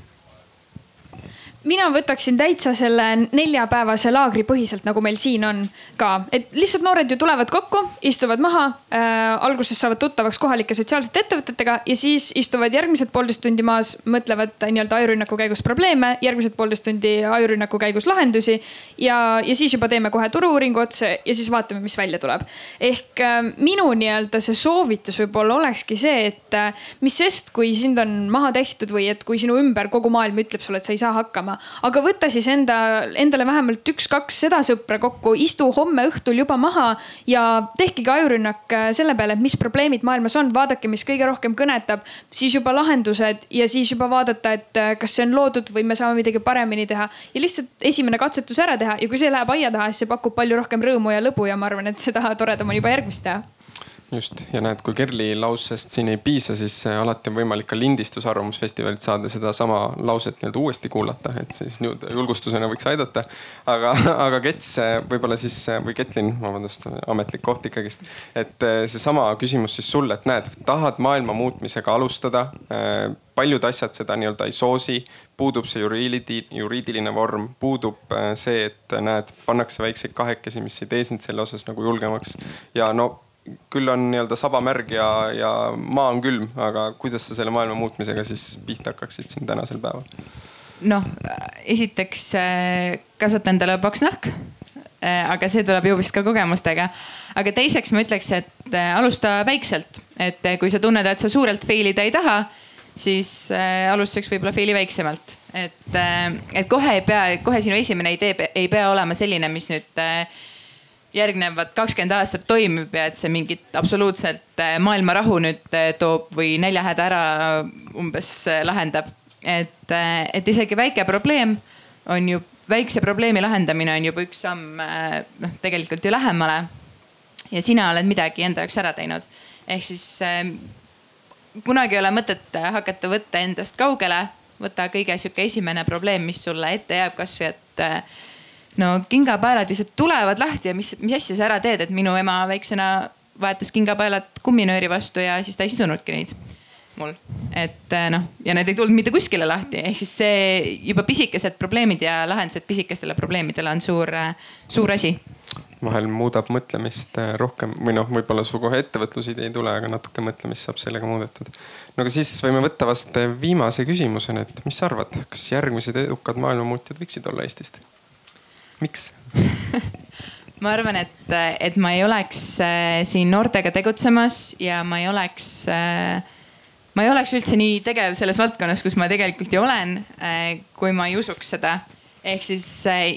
Speaker 6: mina võtaksin täitsa selle neljapäevase laagri põhiselt, nagu meil siin on ka, et lihtsalt noored ju tulevad kokku, istuvad maha äh,. alguses saavad tuttavaks kohalike sotsiaalsete ettevõtetega ja siis istuvad järgmised poolteist tundi maas, mõtlevad nii-öelda ajurünnaku käigus probleeme, järgmised poolteist tundi ajurünnaku käigus lahendusi. ja, ja siis juba teeme kohe turu-uuringu otsa ja siis vaatame, mis välja tuleb. ehk äh, minu nii-öelda see soovitus võib-olla olekski see, et äh, mis sest, kui sind on maha tehtud või et kui sinu ümber kogu maailm ütleb sulle, et sa ei saa hakkama. Aga võta siis enda, endale vähemalt üks-kaks seda sõpra kokku, istu homme õhtul juba maha ja tehkegi ajurünnak äh, selle peale, et mis probleemid maailmas on, vaadake, mis kõige rohkem kõnetab, siis juba lahendused ja siis juba vaadata, et äh, kas see on loodud või me saame midagi paremini teha. ja lihtsalt esimene katsetus ära teha. Ja kui see läheb aia taha, siis see pakub palju rohkem rõõmu ja lõbu ja ma arvan, et seda toredam on juba järgmist teha
Speaker 2: just ja näed, kui Kerli lausest siin ei piisa, siis alati on võimalik ka lindistus Arvamusfestivalilt saada sedasama lauset nii-öelda uuesti kuulata, et siis nii-öelda julgustusena võiks aidata. aga, aga Kets võib-olla siis või Ketlin, vabandust, ametlik koht ikkagist. et seesama küsimus siis sulle, et näed, tahad maailma muutmisega alustada paljud asjad seda nii-öelda ei soosi, puudub see juriidi, juriidiline vorm, puudub see, et näed, pannakse väikseid kahekesi, mis ei tee sind selle osas nagu julgemaks. ja no küll on nii-öelda saba märg ja, ja maa on külm, aga kuidas sa selle maailma muutmisega siis pihta hakkaksid siin tänasel päeval?
Speaker 5: noh, esiteks äh, kasvata endale paks nahk. Äh, aga see tuleb ju vist ka kogemustega. aga teiseks ma ütleks, et äh, alusta väikselt, et kui sa tunned, et sa suurelt fail ida ei taha, siis alustuseks võib-olla fail'i väiksemalt. et, et kohe ei pea, kohe sinu esimene idee ei pea olema selline, mis nüüd järgnevad kakskümmend aastat toimib ja et see mingit absoluutselt maailma rahu nüüd toob või näljahäda ära umbes lahendab. et, et isegi väike probleem on ju, väikse probleemi lahendamine on juba üks samm noh, tegelikult ju lähemale. ja sina oled midagi enda jaoks ära teinud, ehk siis kunagi ei ole mõtet hakata võtta endast kaugele, võta kõige sihuke esimene probleem, mis sulle ette jääb, kasvõi et äh, no kingapaelad lihtsalt tulevad lahti ja mis, mis asja sa ära teed, et minu ema väiksena vahetas kingapaelad kumminööri vastu ja siis ta ei sidunudki neid mul. et äh, noh, ja need ei tulnud mitte kuskile lahti, ehk siis see juba pisikesed probleemid ja lahendused pisikestele probleemidele on suur, äh, suur asi
Speaker 2: vahel muudab mõtlemist äh, rohkem või noh, võib-olla su kohe ettevõtlusidee ei tule, aga natuke mõtlemist saab sellega muudetud. no aga siis võime võtta vast viimase küsimusena, et mis sa arvad, kas järgmised edukad maailmamuutjad võiksid olla Eestist? Miks [LAUGHS]
Speaker 5: ma arvan, et, et ma ei oleks äh, siin noortega tegutsemas ja ma ei oleks äh, ma ei oleks üldse nii tegev selles valdkonnas, kus ma tegelikult ju olen, kui ma ei usuks seda ehk siis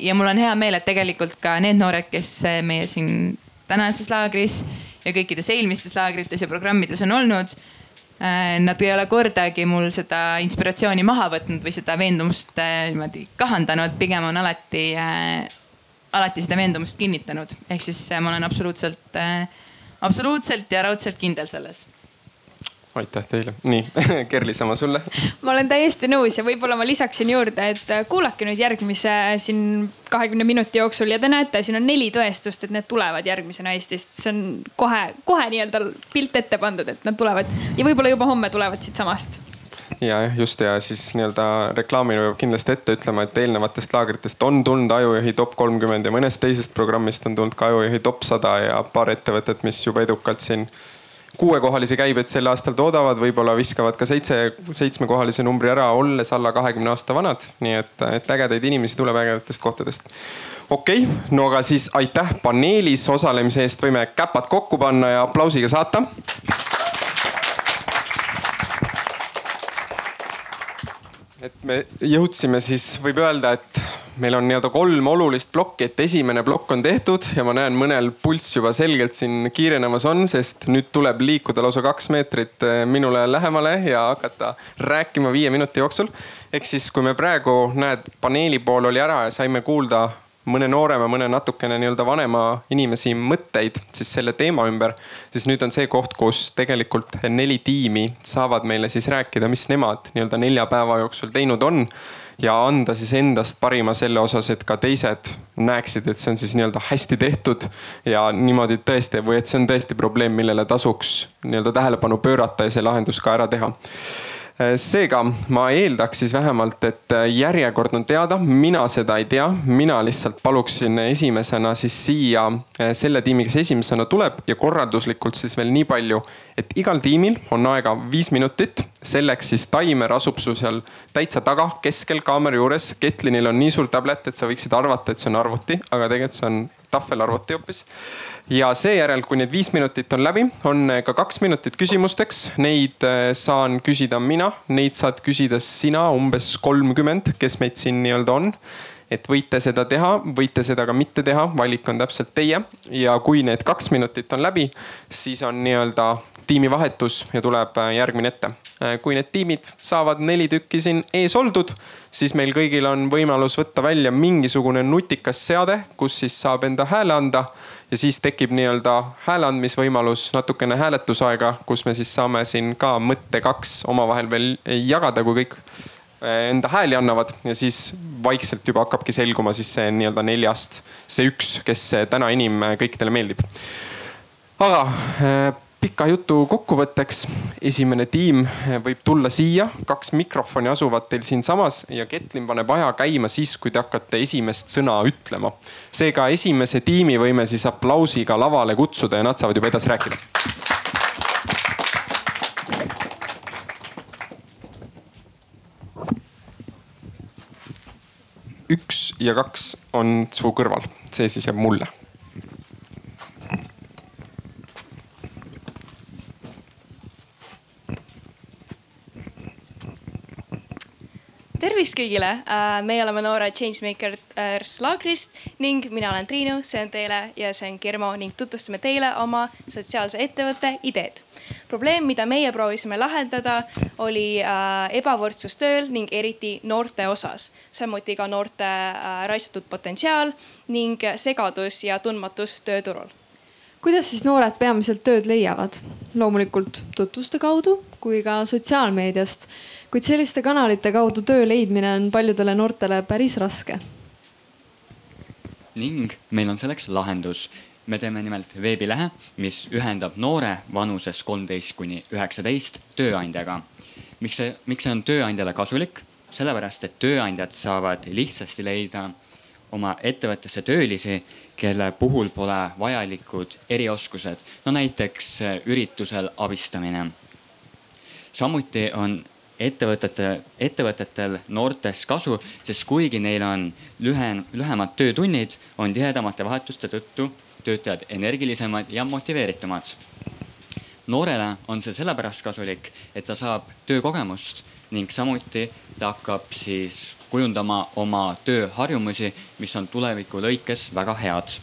Speaker 5: ja mul on hea meel, et tegelikult ka need noored, kes meie siin tänases laagris ja kõikides eelmistes laagrites ja programmides on olnud. Eh, nad ei ole kordagi mul seda inspiratsiooni maha võtnud või seda veendumust eh, niimoodi kahandanud, pigem on alati, alati seda veendumust kinnitanud, ehk siis ma olen absoluutselt, absoluutselt ja raudselt kindel selles
Speaker 2: aitäh teile, nii [LAUGHS] Kerli, sama sulle.
Speaker 6: ma olen täiesti nõus ja võib-olla ma lisaksin juurde, et äh, kuulake nüüd järgmise siin kahekümne minuti jooksul ja te näete, siin on neli tõestust, et need tulevad järgmisena Eestist. see on kohe, kohe nii-öelda pilt ette pandud, et nad tulevad ja võib-olla juba homme tulevad siitsamast
Speaker 2: ja jah, just ja siis nii-öelda reklaamina peab kindlasti ette ütlema, et eelnevatest laagritest on tulnud Ajujuhi top kolmkümmend ja mõnest teisest programmist on tulnud ka Ajujuhi top sada ja paar ettevõtet, mis juba edukalt siin kuuekohalisi käibeid sel aastal toodavad, võib-olla viskavad ka seitse, seitsmekohalise numbri ära, olles alla kahekümne aasta vanad. nii et, et ägedaid inimesi tuleb ägedatest kohtadest. okei okay,, no aga siis aitäh paneelis osalemise eest, võime käpad kokku panna ja aplausiga saata. Et me jõudsime siis, võib öelda, et meil on nii-öelda kolm olulist plokki, et esimene plokk on tehtud ja ma näen, mõnel pulss juba selgelt siin kiirenemas on, sest nüüd tuleb liikuda lausa kaks meetrit eh, minule lähemale ja hakata rääkima viie minuti jooksul. ehk siis, kui me praegu näed, paneeli pool oli ära ja saime kuulda mõne noorema, mõne natukene nii-öelda vanema inimesi mõtteid siis selle teema ümber, siis nüüd on see koht, kus tegelikult neli tiimi saavad meile siis rääkida, mis nemad nii-öelda nelja päeva jooksul teinud on ja anda siis endast parima selle osas, et ka teised näeksid, et see on siis nii-öelda hästi tehtud ja niimoodi tõesti või et see on tõesti probleem, millele tasuks nii-öelda tähelepanu pöörata ja see lahendus ka ära teha seega ma eeldaks siis vähemalt, et äh, järjekord on teada, mina seda ei tea, mina lihtsalt paluksin esimesena siis siia äh, selle tiimi, kes esimesena tuleb ja korralduslikult siis veel nii palju, et igal tiimil on aega viis minutit. selleks siis taimer asub sul seal täitsa taga, keskel kaamera juures. Ketlinil on nii suur tablet, et sa võiksid arvata, et see on arvuti, aga tegelikult see on tahvelarvuti hoopis ja seejärel, kui need viis minutit on läbi, on ka kaks minutit küsimusteks. Neid äh, saan küsida mina, neid saad küsida sina, umbes kolmkümmend, kes meid siin nii-öelda on et võite seda teha, võite seda ka mitte teha, valik on täpselt teie. ja kui need kaks minutit on läbi, siis on nii-öelda tiimivahetus ja tuleb äh, järgmine ette. Äh, kui need tiimid saavad neli tükki siin ees oldud, siis meil kõigil on võimalus võtta välja mingisugune nutikas seade, kus siis saab enda hääle anda ja siis tekib nii-öelda hääle andmisvõimalus, natukene hääletusaega, kus me siis saame siin ka mõtte kaks omavahel veel jagada, kui kõik eh, enda hääli annavad ja siis vaikselt juba hakkabki selguma siis see nii-öelda neljast, see üks, kes täna enim kõikidele meeldib. aga eh, pika jutu kokkuvõtteks. esimene tiim võib tulla siia, kaks mikrofoni asuvad teil siinsamas ja Ketlin paneb aja käima siis, kui te hakkate esimest sõna ütlema. seega esimese tiimi võime siis aplausiga lavale kutsuda ja nad saavad juba edasi rääkida. üks ja kaks on su kõrval, see siis jääb mulle
Speaker 10: tervist kõigile, meie oleme noored Changemakers laagrist ning mina olen Triinu, see on teile ja see on Kirmo ning tutvustame teile oma sotsiaalse ettevõtte ideed. probleem, mida meie proovisime lahendada, oli ebavõrdsus tööl ning eriti noorte osas, samuti ka noorte raisatud potentsiaal ning segadus ja tundmatus tööturul
Speaker 11: kuidas siis noored peamiselt tööd leiavad? loomulikult tutvuste kaudu kui ka sotsiaalmeediast kuid selliste kanalite kaudu töö leidmine on paljudele noortele päris raske.
Speaker 12: ning meil on selleks lahendus. me teeme nimelt veebilehe, mis ühendab noore vanuses kolmteist kuni üheksateist tööandjaga. miks see, miks see on tööandjale kasulik? sellepärast, et tööandjad saavad lihtsasti leida oma ettevõttesse töölisi, kelle puhul pole vajalikud erioskused, no näiteks üritusel abistamine. samuti on ettevõtete, ettevõtetel noortest kasu, sest kuigi neil on lühem, lühemad töötunnid, on tihedamate vahetuste tõttu töötajad energilisemad ja motiveeritumad. noorele on see sellepärast kasulik, et ta saab töökogemust ning samuti ta hakkab siis kujundama oma tööharjumusi, mis on tuleviku lõikes väga head.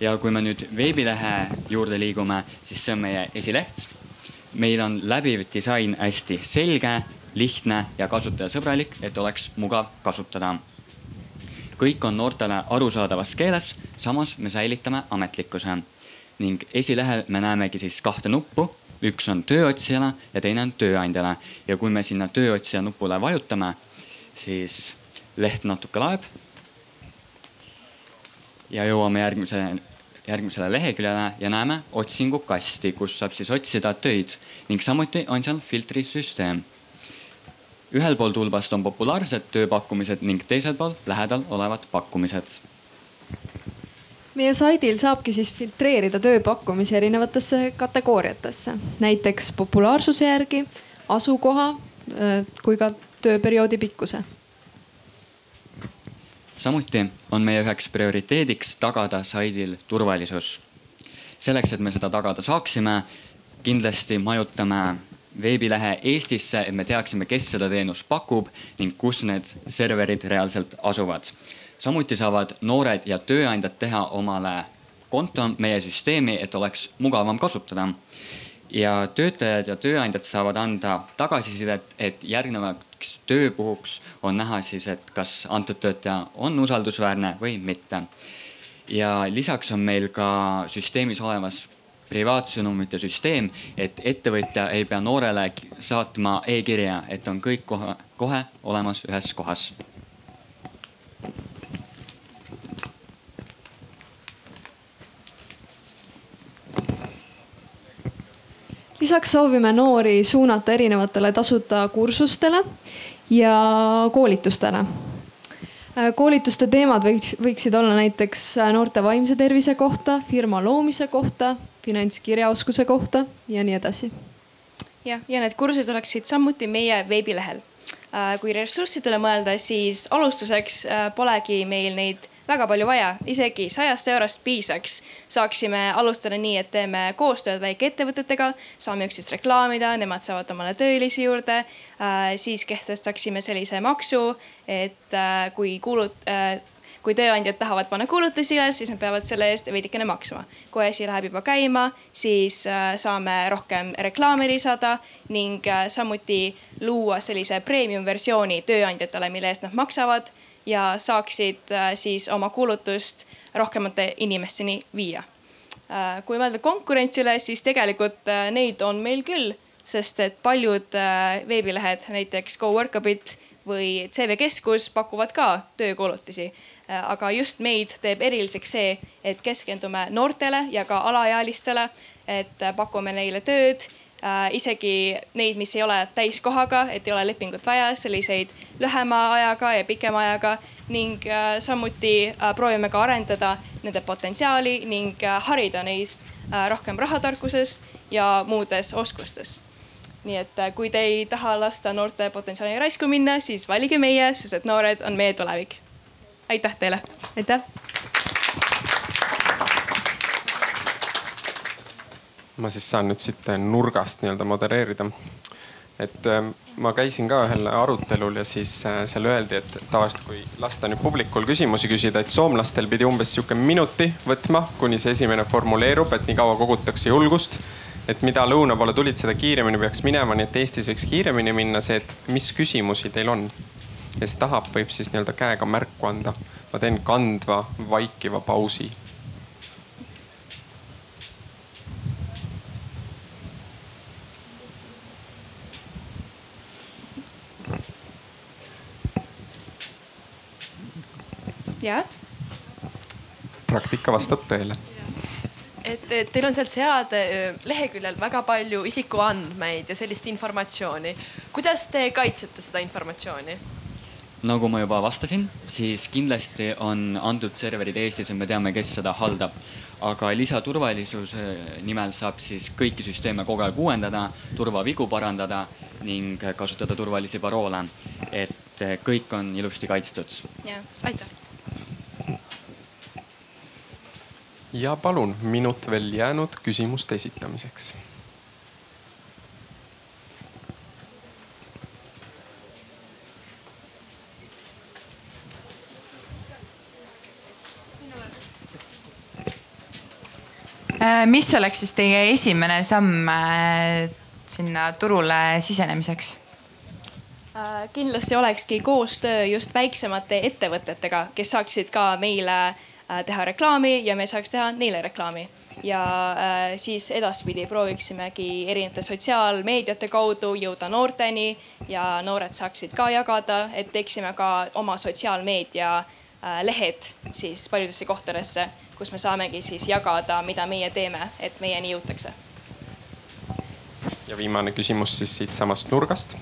Speaker 12: ja kui me nüüd veebilehe juurde liigume, siis see on meie esileht meil on läbiv disain hästi selge, lihtne ja kasutajasõbralik, et oleks mugav kasutada. kõik on noortele arusaadavas keeles, samas me säilitame ametlikkuse ning esilehel me näemegi siis kahte nuppu, üks on tööotsijale ja teine on tööandjale ja kui me sinna tööotsija nupule vajutame, siis leht natuke laeb. ja jõuame järgmise järgmisele leheküljele ja näeme otsingukasti, kus saab siis otsida töid ning samuti on seal filtrisüsteem. ühel pool tulbast on populaarsed tööpakkumised ning teisel pool lähedal olevad pakkumised.
Speaker 11: meie saidil saabki siis filtreerida tööpakkumisi erinevatesse kategooriatesse, näiteks populaarsuse järgi, asukoha kui ka tööperioodi pikkuse
Speaker 12: samuti on meie üheks prioriteediks tagada saidil turvalisus. selleks, et me seda tagada saaksime, kindlasti majutame veebilehe Eestisse, et me teaksime, kes seda teenust pakub ning kus need serverid reaalselt asuvad. samuti saavad noored ja tööandjad teha omale konto meie süsteemi, et oleks mugavam kasutada ja töötajad ja tööandjad saavad anda tagasisidet, et järgnevaks tööpuhuks on näha siis, et kas antud töötaja on usaldusväärne või mitte. ja lisaks on meil ka süsteemis olemas privaatsõnumite süsteem, et ettevõtja ei pea noorele saatma e-kirja, et on kõik kohe, kohe olemas ühes kohas
Speaker 11: lisaks soovime noori suunata erinevatele tasuta kursustele ja koolitustele. koolituste teemad võiks, võiksid olla näiteks noorte vaimse tervise kohta, firma loomise kohta, finantskirjaoskuse kohta ja nii edasi.
Speaker 10: jah, ja need kursused oleksid samuti meie veebilehel. kui ressurssidele mõelda, siis alustuseks polegi meil neid väga palju vaja, isegi sajast eurost piisaks. saaksime alustada nii, et teeme koostööd väikeettevõtetega, saame üksteist reklaamida, nemad saavad omale töölisi juurde. siis kehtestaksime sellise maksu, et äh, kui kuulut-, äh, kui tööandjad tahavad panna kuulutusi üles, siis nad peavad selle eest veidikene maksma. kui asi läheb juba käima, siis äh, saame rohkem reklaame lisada ning samuti luua sellise premium versiooni tööandjatele, mille eest nad maksavad ja saaksid äh, siis oma kuulutust rohkemate inimesteni viia. Äh, kui mõelda konkurentsile, siis tegelikult äh, neid on meil küll, sest et paljud veebilehed, näiteks GoWorkabit või CV Keskus pakuvad ka töökuulutusi. aga just meid teeb eriliseks see, et keskendume noortele ja ka alaealistele, et pakume neile tööd isegi neid, mis ei ole täiskohaga, et ei ole lepingut vaja, selliseid lühema ajaga ja pikema ajaga ning äh, samuti äh, proovime ka arendada nende potentsiaali ning äh, harida neist äh, rohkem rahatarkuses ja muudes oskustes. nii et äh, kui te ei taha lasta noorte potentsiaali raisku minna, siis valige meie, sest et noored on meie tulevik. aitäh teile.
Speaker 11: aitäh
Speaker 2: ma siis saan nüüd siit nurgast nii-öelda modereerida. et ähm, ma käisin ka ühel arutelul ja siis äh, seal öeldi, et tavaliselt kui lasta nüüd publikul küsimusi küsida, et soomlastel pidi umbes sihuke minuti võtma, kuni see esimene formuleerub, et nii kaua kogutakse julgust. et mida lõuna poole tulid, seda kiiremini peaks minema, nii et Eestis võiks kiiremini minna see, et mis küsimusi teil on. kes tahab, võib siis nii-öelda käega märku anda. ma teen kandva vaikiva pausi
Speaker 10: jah.
Speaker 2: praktika vastab tõele.
Speaker 13: et, et teil on seal seade leheküljel väga palju isikuandmeid ja sellist informatsiooni. kuidas te kaitsete seda informatsiooni?
Speaker 12: nagu ma juba vastasin, siis kindlasti on antud serverid Eestis ja me teame, kes seda haldab. aga lisaturvalisuse nimel saab siis kõiki süsteeme kogu aeg uuendada, turvavigu parandada ning kasutada turvalisi paroole. et kõik on ilusti kaitstud.
Speaker 13: jah, aitäh
Speaker 2: ja palun, minut veel jäänud küsimuste esitamiseks.
Speaker 5: Äh, mis oleks siis teie esimene samm äh, sinna turule sisenemiseks?
Speaker 10: Äh, kindlasti olekski koostöö just väiksemate ettevõtetega, kes saaksid ka meile teha reklaami ja me saaks teha neile reklaami. ja äh, siis edaspidi prooviksimegi erinevate sotsiaalmeediate kaudu jõuda noorteni ja noored saaksid ka jagada, et teeksime ka oma sotsiaalmeedia äh, lehed siis paljudesse kohtadesse, kus me saamegi siis jagada, mida meie teeme, et meieni jõutakse.
Speaker 2: ja viimane küsimus siis siitsamast nurgast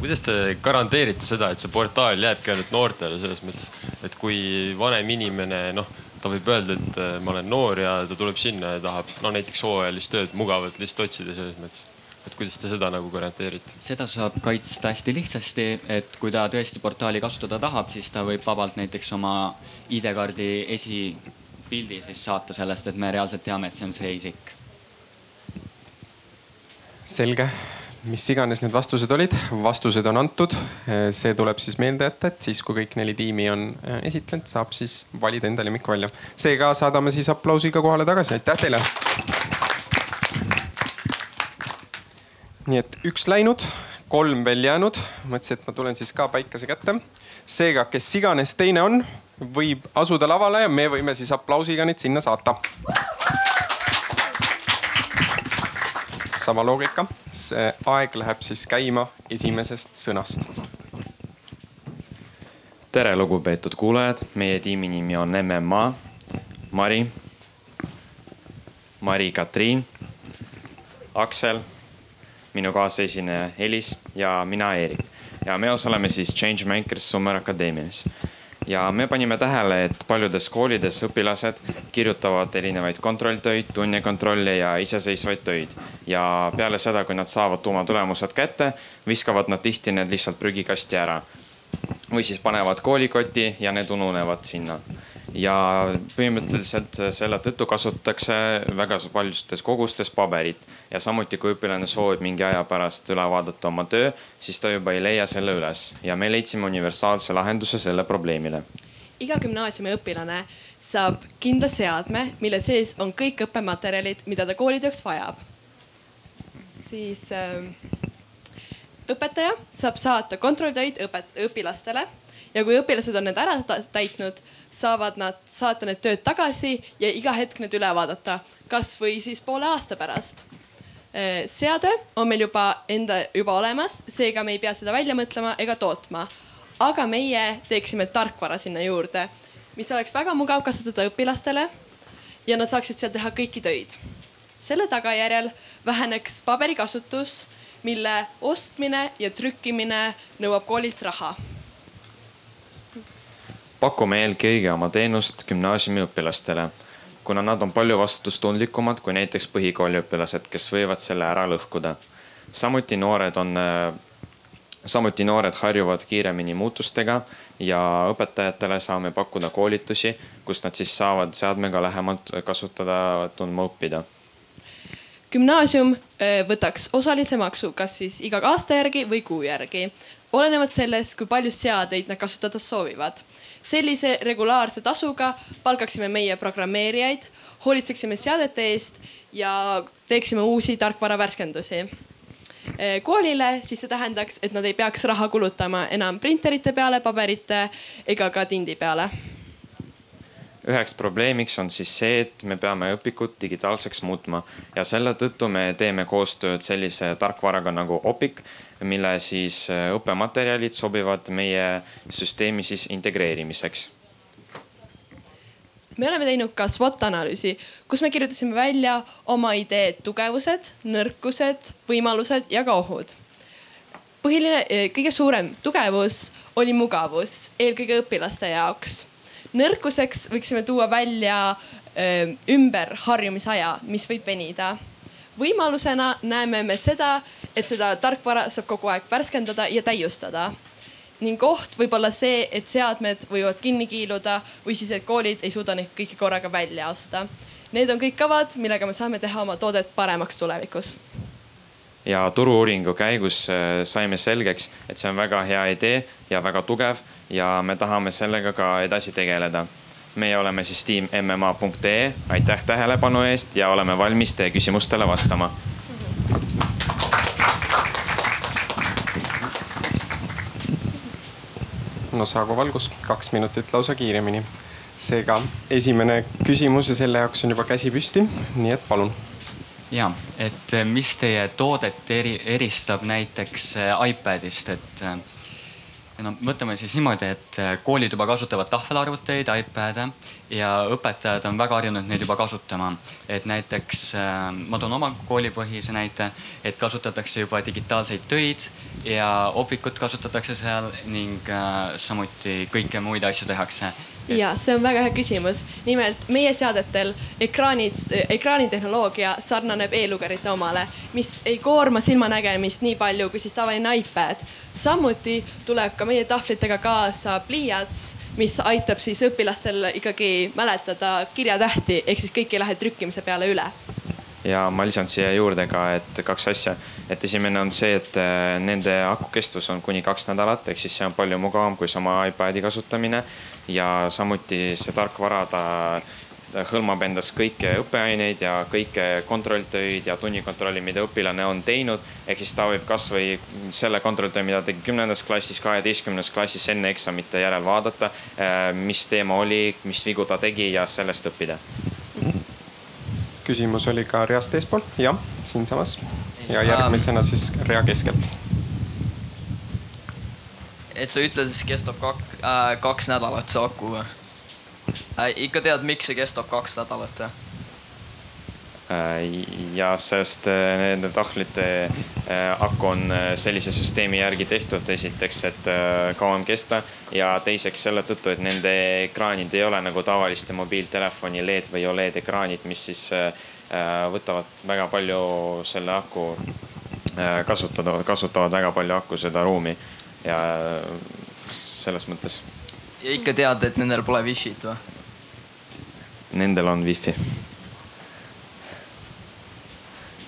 Speaker 9: kuidas te garanteerite seda, et see portaal jääbki ainult noortele selles mõttes, et kui vanem inimene, noh, ta võib öelda, et äh, ma olen noor ja ta tuleb sinna ja tahab no näiteks hooajalist tööd mugavalt lihtsalt otsida selles mõttes et kuidas te seda nagu garanteerite?
Speaker 12: seda saab kaitsta hästi lihtsasti, et kui ta tõesti portaali kasutada tahab, siis ta võib vabalt näiteks oma ID-kaardi esipildi siis saata sellest, et me reaalselt teame, et see on see isik.
Speaker 2: selge mis iganes need vastused olid, vastused on antud. see tuleb siis meelde jätta, et siis kui kõik neli tiimi on äh, esitlenud, saab siis valida enda lemmik välja. seega saadame siis aplausiga kohale tagasi, aitäh teile. nii et üks läinud, kolm veel jäänud. mõtlesin, et ma tulen siis ka päikese kätte. seega, kes iganes teine on, võib asuda lavale ja me võime siis aplausiga neid sinna saata sama loogika, see aeg läheb siis käima esimesest sõnast.
Speaker 14: tere, lugupeetud kuulajad, meie tiimi nimi on MMA, Mari, Mari-Katriin, Aksel, minu kaasesineja Elis ja mina, Eerik. ja me osaleme siis Changemakers Summer Akadeemias ja me panime tähele, et paljudes koolides õpilased kirjutavad erinevaid kontrolltöid, tunnekontrolle ja iseseisvaid töid. ja peale seda, kui nad saavad tuumatulemused kätte, viskavad nad tihti need lihtsalt prügikasti ära. või siis panevad koolikoti ja need ununevad sinna ja põhimõtteliselt selle tõttu kasutatakse väga paljustes kogustes paberit ja samuti, kui õpilane soovib mingi aja pärast üle vaadata oma töö, siis ta juba ei leia selle üles ja me leidsime universaalse lahenduse selle probleemile.
Speaker 13: iga gümnaasiumi õpilane saab kindla seadme, mille sees on kõik õppematerjalid, mida ta koolitööks vajab. siis äh, õpetaja saab saata kontrolltöid õpet-, õpilastele ja kui õpilased on need ära täitnud saavad nad saata need tööd tagasi ja iga hetk need üle vaadata, kasvõi siis poole aasta pärast. Äh, seade on meil juba enda juba olemas, seega me ei pea seda välja mõtlema ega tootma. aga meie teeksime tarkvara sinna juurde, mis oleks väga mugav kasutada õpilastele ja nad saaksid seal teha kõiki töid. selle tagajärjel väheneks paberikasutus, mille ostmine ja trükkimine nõuab koolilt raha
Speaker 14: pakume eelkõige oma teenust gümnaasiumiõpilastele, kuna nad on palju vastutustundlikumad kui näiteks põhikooliõpilased, kes võivad selle ära lõhkuda. samuti noored on, samuti noored harjuvad kiiremini muutustega ja õpetajatele saame pakkuda koolitusi, kus nad siis saavad seadmega lähemalt kasutada, tundma õppida
Speaker 13: gümnaasium äh, võtaks osalise maksu, kas siis iga aasta järgi või kuu järgi, olenevalt sellest, kui palju seadeid nad kasutada soovivad. Sellise regulaarse tasuga palkaksime meie programmeerijaid, hoolitseksime seadete eest ja teeksime uusi tarkvara värskendusi koolile, siis see tähendaks, et nad ei peaks raha kulutama enam printerite peale, paberite ega ka tindi peale.
Speaker 14: Üheks probleemiks on siis see, et me peame õpikut digitaalseks muutma ja selle tõttu me teeme koostööd sellise tarkvaraga nagu Opiq, mille siis äh, õppematerjalid sobivad meie süsteemi siis integreerimiseks
Speaker 13: me oleme teinud ka SWOT analüüsi, kus me kirjutasime välja oma idee tugevused, nõrkused, võimalused ja ka ohud. põhiline, kõige suurem tugevus oli mugavus, eelkõige õpilaste jaoks nõrkuseks võiksime tuua välja öö, ümberharjumisaja, mis võib venida. Võimalusena näeme me seda, et seda tarkvara saab kogu aeg värskendada ja täiustada. ning oht võib olla see, et seadmed võivad kinni kiiluda või siis, et koolid ei suuda neid kõiki korraga välja osta. Need on kõik kavad, millega me saame teha oma toodet paremaks tulevikus
Speaker 14: ja turu-uuringu käigus saime selgeks, et see on väga hea idee ja väga tugev ja me tahame sellega ka edasi tegeleda. Meie oleme siis tiim mma.ee, aitäh tähelepanu eest ja oleme valmis teie küsimustele vastama.
Speaker 2: no saagu valgus, kaks minutit lausa kiiremini. seega esimene küsimus ja selle jaoks on juba käsi püsti, nii et palun
Speaker 12: ja, et mis teie toodet eri, eristab näiteks iPadist, et no võtame siis niimoodi, et äh, koolid juba kasutavad tahvelarvuteid, iPad'e ja õpetajad on väga harjunud neid juba kasutama. et näiteks äh, ma toon oma koolipõhise näite, et kasutatakse juba digitaalseid töid ja Opikut kasutatakse seal ning äh, samuti kõike muid asju tehakse
Speaker 13: ja see on väga hea küsimus. nimelt meie seadetel ekraanid, ekraanitehnoloogia sarnaneb e-lugerite omale, mis ei koorma silmanägemist nii palju kui siis tavaline iPad. samuti tuleb ka meie tahvlitega kaasa pliiats, mis aitab siis õpilastel ikkagi mäletada kirjatähti, ehk siis kõik ei lähe trükkimise peale üle
Speaker 14: ja ma lisan siia juurde ka, et kaks asja, et esimene on see, et äh, nende aku kestvus on kuni kaks nädalat, ehk siis see on palju mugavam kui sama iPad'i kasutamine ja samuti see tarkvara, ta hõlmab endas kõiki õppeaineid ja kõiki kontrolltöid ja tunnikontrolli, mida õpilane on teinud. ehk siis ta võib kasvõi selle kontrolltöö, mida tegi kümnendas klassis, kaheteistkümnendas klassis enne eksamite järel vaadata, äh, mis teema oli, mis vigu ta tegi ja sellest õppida.
Speaker 2: Küsimus oli ka reast eespool, jah, siinsamas ja järgmisena siis rea keskelt
Speaker 15: et sa ütled, see kestab kak, äh, kaks nädalat, see aku äh,. ikka tead, miks see kestab kaks nädalat või?
Speaker 14: Äh, ja sest äh, nende tahvlite äh, aku on sellise süsteemi järgi tehtud, esiteks, et kauem kesta ja teiseks selle tõttu, et nende ekraanid ei ole nagu tavaliste mobiiltelefoni LED või Oled ekraanid, mis siis võtavad väga palju selle aku kasutada, kasutavad väga palju aku seda ruumi ja selles mõttes.
Speaker 15: ja ikka tead, et nendel pole wifi't või?
Speaker 14: Nendel on wifi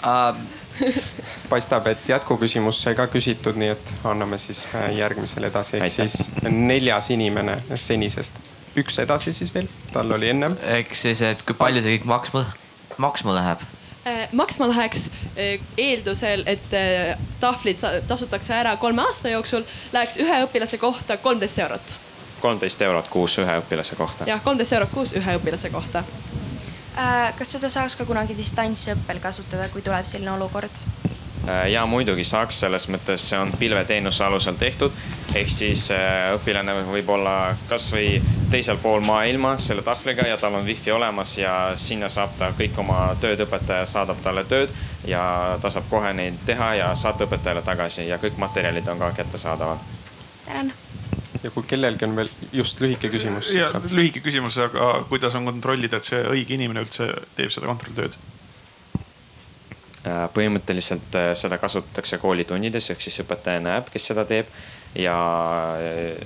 Speaker 2: uh.... [LAUGHS] paistab, et jätkuküsimus sai ka küsitud, nii et anname siis äh, järgmisele edasi, ehk siis neljas inimene senisest. üks edasi siis veel, tal oli ennem.
Speaker 16: ehk siis, et kui palju see kõik maksma, maksma läheb
Speaker 13: Äh, maksma läheks äh, eeldusel, et tahvlid tasutakse ära kolme aasta jooksul, läheks ühe õpilase kohta kolmteist eurot.
Speaker 14: kolmteist eurot kuus ühe õpilase kohta.
Speaker 13: jah, kolmteist eurot kuus ühe õpilase kohta.
Speaker 17: Kas seda saaks ka kunagi distantsõppel kasutada, kui tuleb selline olukord?
Speaker 14: Äh, ja muidugi saaks, selles mõttes see on pilveteenuse alusel tehtud. ehk siis äh, õpilane võib olla kasvõi teisel pool maailma selle tahvliga ja tal on wifi olemas ja sinna saab ta kõik oma tööd, õpetaja saadab talle tööd ja ta saab kohe neid teha ja saata õpetajale tagasi ja kõik materjalid on ka kättesaadavad.
Speaker 17: tänan
Speaker 2: ja kui kellelgi on veel just lühike küsimus.
Speaker 18: lühike küsimus, aga kuidas on kontrollida, et see õige inimene üldse teeb seda kontrolltööd?
Speaker 14: Äh, põhimõtteliselt äh, seda kasutatakse koolitundides, ehk siis õpetaja näeb, kes seda teeb. ja äh,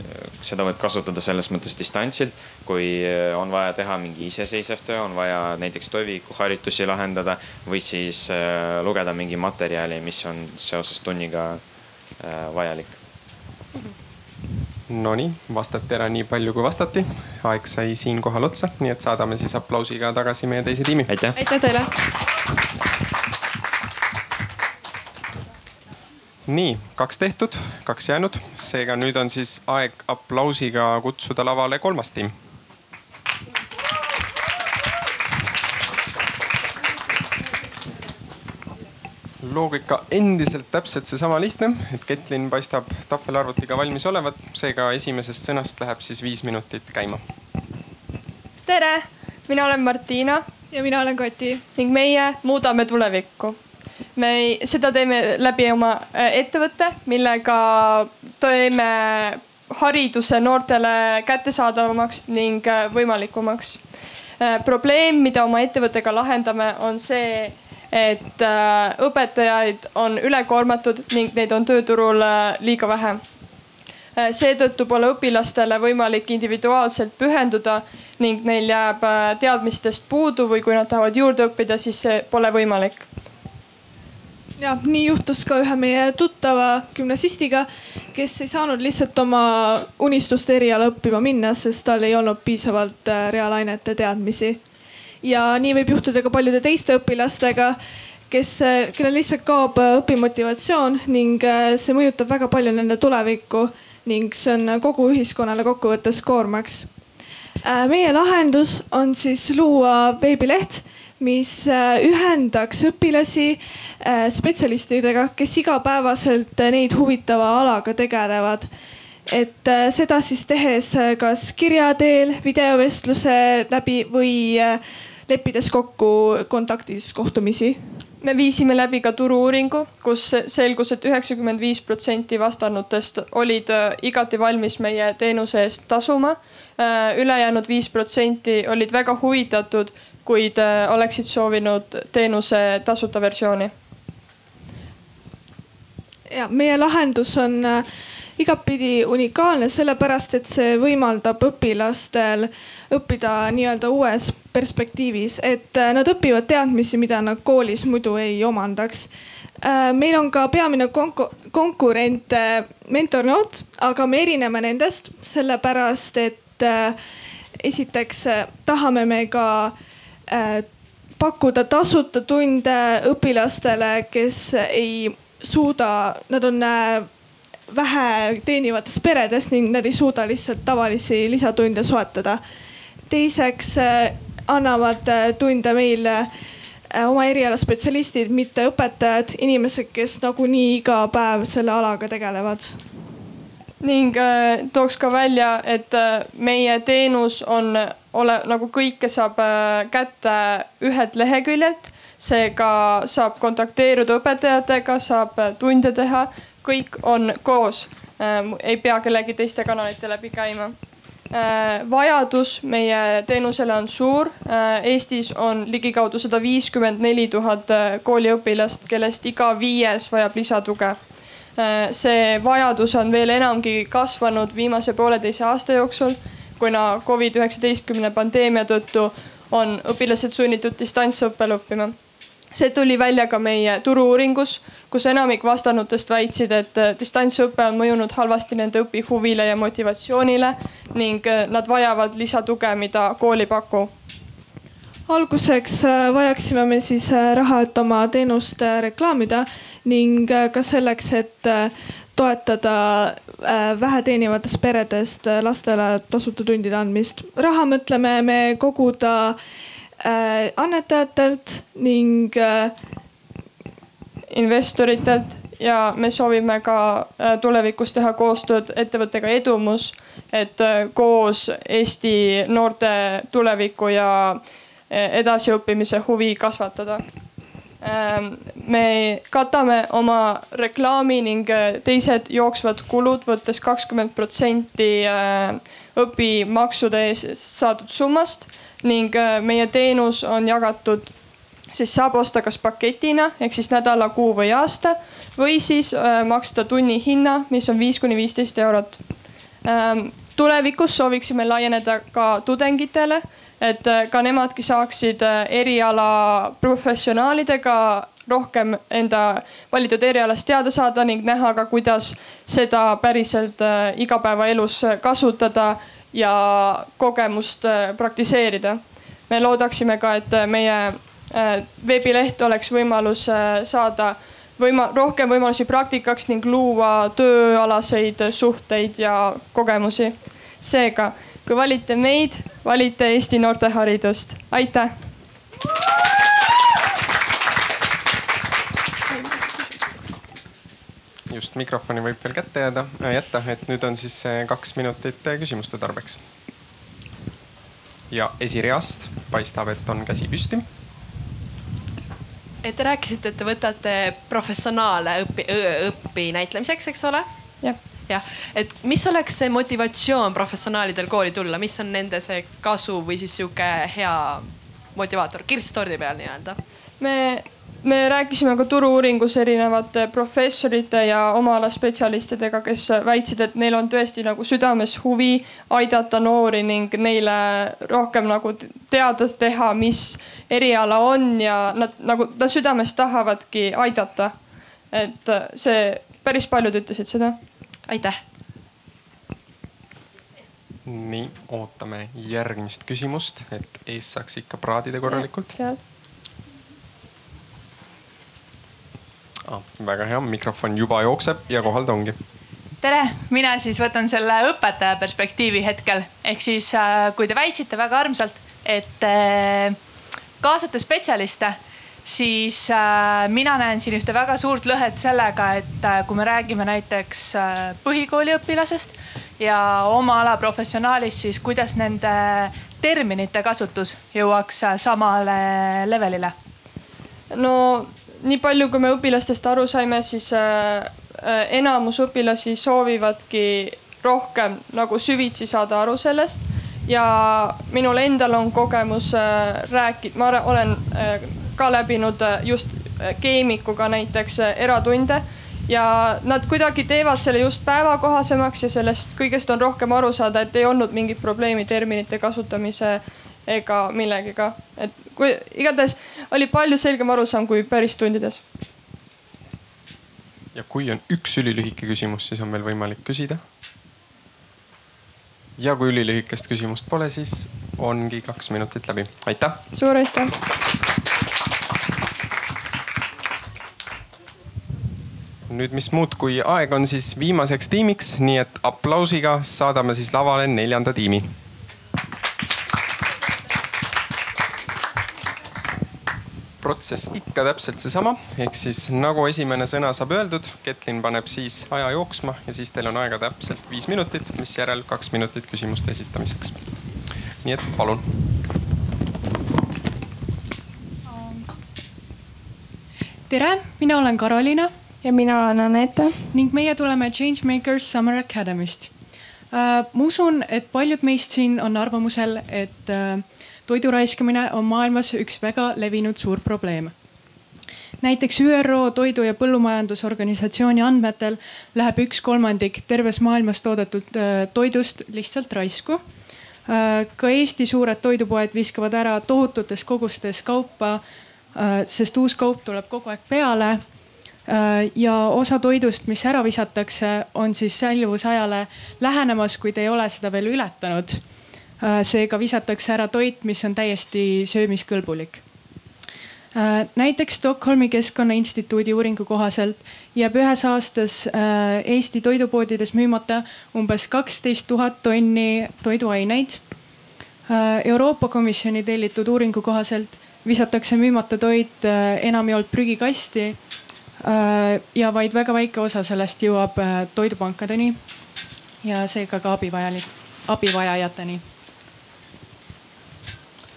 Speaker 14: seda võib kasutada selles mõttes distantsilt, kui on vaja teha mingi iseseisev töö, on vaja näiteks toiviikuharjutusi lahendada või siis lugeda mingi materjali, mis on seoses tunniga vajalik.
Speaker 2: Nonii, vastati ära nii palju, kui vastati. aeg sai siinkohal otsa, nii et saadame siis aplausiga tagasi meie teise tiimi.
Speaker 14: aitäh.
Speaker 19: aitäh teile.
Speaker 2: nii, kaks tehtud, kaks jäänud, seega nüüd on siis aeg aplausiga kutsuda lavale kolmas tiim. Loogika endiselt täpselt seesama lihtne, et Ketlin paistab tahvelarvutiga valmis olevat, seega esimesest sõnast läheb siis viis minutit käima.
Speaker 20: tere, mina olen Martina.
Speaker 19: ja mina olen Kati.
Speaker 20: ning meie muudame tulevikku me ei, seda teeme läbi oma äh, ettevõtte, millega teeme hariduse noortele kättesaadavamaks ning äh, võimalikumaks. Äh, probleem, mida oma ettevõttega lahendame, on see, et õpetajaid on ülekoormatud ning neid on tööturul liiga vähe. seetõttu pole õpilastele võimalik individuaalselt pühenduda ning neil jääb teadmistest puudu või kui nad tahavad juurde õppida, siis see pole võimalik
Speaker 19: jah, nii juhtus ka ühe meie tuttava gümnasistiga, kes ei saanud lihtsalt oma unistuste eriala õppima minna, sest tal ei olnud piisavalt äh, reaalainete teadmisi. Ja nii võib juhtuda ka paljude teiste õpilastega, kes, äh, kellel lihtsalt kaob äh, õpimotivatsioon ning see mõjutab väga palju nende tulevikku ning see on kogu ühiskonnale kokkuvõttes koormaks. meie lahendus on siis luua veebileht mis äh, ühendaks õpilasi äh, spetsialistidega, kes igapäevaselt äh, neid huvitava alaga tegelevad. et seda siis tehes kas kirja teel, videovestluse läbi või leppides kokku kontaktis kohtumisi
Speaker 20: me viisime läbi ka turu-uuringu, kus selgus et, et üheksakümmend viis protsenti vastanutest olid igati valmis meie teenuse eest tasuma. ülejäänud viis protsenti olid väga huvitatud kuid äh, oleksid soovinud teenuse tasuta versiooni?
Speaker 19: ja meie lahendus on äh, igatpidi unikaalne, sellepärast et see võimaldab õpilastel õppida nii-öelda uues perspektiivis, et äh, nad õpivad teadmisi, mida nad koolis muidu ei omandaks. meil on ka peamine konku konkurent Mentornote, aga me erineme nendest sellepärast, et esiteks tahame me ka Äh, pakkuda tasuta tunde õpilastele, kes ei suuda, nad on äh, vähe teenivates peredes ning nad ei suuda lihtsalt tavalisi lisatunde soetada. teiseks äh, annavad tunde meil oma eriala spetsialistid, mitte õpetajad, inimesed, kes nagunii iga päev selle alaga tegelevad
Speaker 20: ning äh, tooks ka välja, et äh, meie teenus on, ole nagu kõike saab äh, kätte ühelt leheküljelt. seega saab kontakteeruda õpetajatega, saab tunde teha, kõik on koos. ei pea kellegi teiste kanalite läbi käima vajadus meie teenusele on suur. Eestis on ligikaudu sada viiskümmend neli tuhat kooliõpilast, kellest iga viies vajab lisatuge Äh, see vajadus on veel enamgi kasvanud viimase pooleteise aasta jooksul, kuna Covid-19 pandeemia tõttu on õpilased sunnitud distantsõppel õppima. See tuli välja ka meie turu-uuringus, kus enamik vastanutest väitsid, et äh, distantsõpe on mõjunud halvasti nende õpihuvile ja motivatsioonile ning äh, nad vajavad lisatuge, mida kool ei paku
Speaker 19: alguseks vajaksime me siis raha, et oma teenust reklaamida ning äh, ka selleks, et äh, toetada äh, väheteenivatest peredest lastele tasuta tundide andmist. raha mõtleme me koguda annetajatelt ning
Speaker 20: investoritelt. Ja me soovime ka tulevikus teha koostööd ettevõttega Edumus, et koos Eesti noorte tuleviku ja edasiõppimise huvi kasvatada. Ähm, me katame oma reklaami ning äh, teised jooksvad kulud, võttes kakskümmend protsenti äh, õpimaksude eest saadud summast ning äh, meie teenus on jagatud siis saab osta kas paketina ehk siis nädala, kuu või aasta või siis äh, maksta tunnihinna, mis on viis kuni viisteist eurot. Ähm, tulevikus sooviksime laieneda ka tudengitele, et äh, ka nemadki saaksid äh, eriala professionaalidega rohkem enda valitud erialast teada saada ning näha ka, kuidas seda päriselt äh, igapäevaelus kasutada ja kogemust praktiseerida. me loodaksime ka, et meie veebileht oleks võimalus saada võima-, rohkem võimalusi praktikaks ning luua tööalaseid suhteid ja kogemusi. seega, kui valite meid, valite Eesti noorteharidust, aitäh.
Speaker 2: Just mikrofoni võib veel kätte jääda äh,, jätta, et nüüd on siis kaks minutit küsimuste tarbeks. ja esireast paistab, et on käsi püsti
Speaker 13: et te rääkisite, et te võtate professionaale õpi, õpi näitlemiseks, eks ole?
Speaker 20: jah.
Speaker 13: jah, et mis oleks see motivatsioon professionaalidel kooli tulla, mis on nende see kasu või siis sihuke hea motivaator, kirss tordi peal nii-öelda?
Speaker 20: me me rääkisime ka turu-uuringus erinevate professorite ja oma ala spetsialistidega, kes väitsid, et neil on tõesti nagu südames huvi aidata noori ning neile rohkem nagu teada teha, mis eriala on ja nad nagu nad südames tahavadki aidata. et see, päris paljud ütlesid seda.
Speaker 13: aitäh.
Speaker 2: nii, ootame järgmist küsimust, et ees saaks ikka praadida korralikult.
Speaker 20: seal
Speaker 2: ah,. väga hea, mikrofon juba jookseb ja kohal ta ongi.
Speaker 21: tere, mina siis võtan selle õpetaja perspektiivi hetkel, ehk siis äh, kui te väitsite väga armsalt, et äh, kaasate spetsialiste siis äh, mina näen siin ühte väga suurt lõhet sellega, et kui me räägime näiteks põhikooliõpilasest ja oma ala professionaalist, siis kuidas nende terminite kasutus jõuaks samale levelile?
Speaker 20: no nii palju, kui me õpilastest aru saime, siis äh, äh, enamus õpilasi soovivadki rohkem nagu süvitsi saada aru sellest. ja minul endal on kogemus äh, rääkida, ma olen ka läbinud just keemikuga näiteks eratunde ja nad kuidagi teevad selle just päevakohasemaks ja sellest kõigest on rohkem aru saada, et ei olnud mingit probleemi terminite kasutamise ega millegiga, et kui igatahes oli palju selgem arusaam kui päris tundides.
Speaker 2: ja kui on üks ülilühike küsimus, siis on veel võimalik küsida. ja kui ülilühikest küsimust pole, siis ongi kaks minutit läbi, aitäh.
Speaker 20: suur aitäh.
Speaker 2: nüüd, mis muud, kui aeg on siis viimaseks tiimiks, nii et aplausiga saadame siis lavale neljanda tiimi protsess ikka täpselt seesama, ehk siis nagu esimene sõna saab öeldud, Ketlin paneb siis aja jooksma ja siis teil on aega täpselt viis minutit, misjärel kaks minutit küsimuste esitamiseks. nii et palun.
Speaker 22: tere, mina olen Karoliina.
Speaker 11: ja mina olen Anette.
Speaker 22: ning meie tuleme Changemakers Summer Academy'st uh,. ma usun, et paljud meist siin on arvamusel, et uh, toidu raiskamine on maailmas üks väga levinud suur probleem. näiteks ÜRO Toidu- ja Põllumajandusorganisatsiooni andmetel läheb üks kolmandik terves maailmas toodetud äh, toidust lihtsalt raisku. Äh, ka Eesti suured toidupoed viskavad ära tohututes kogustes kaupa, äh, sest uus kaup tuleb kogu aeg peale ja osa toidust, mis ära visatakse, on siis säilivusajale lähenemas, kuid ei ole seda veel ületanud seega visatakse ära toit, mis on täiesti söömiskõlbulik. Äh, näiteks Stockholmi Keskkonnainstituudi uuringu kohaselt jääb ühes aastas äh, Eesti toidupoodides müümata umbes kaksteist tuhat tonni toiduaineid. Euroopa Komisjoni tellitud uuringu kohaselt visatakse müümata toit enamjaolt prügikasti. ja vaid väga väike osa sellest jõuab toidupankadeni ja seega ka abivajalik, abivajajateni Äh,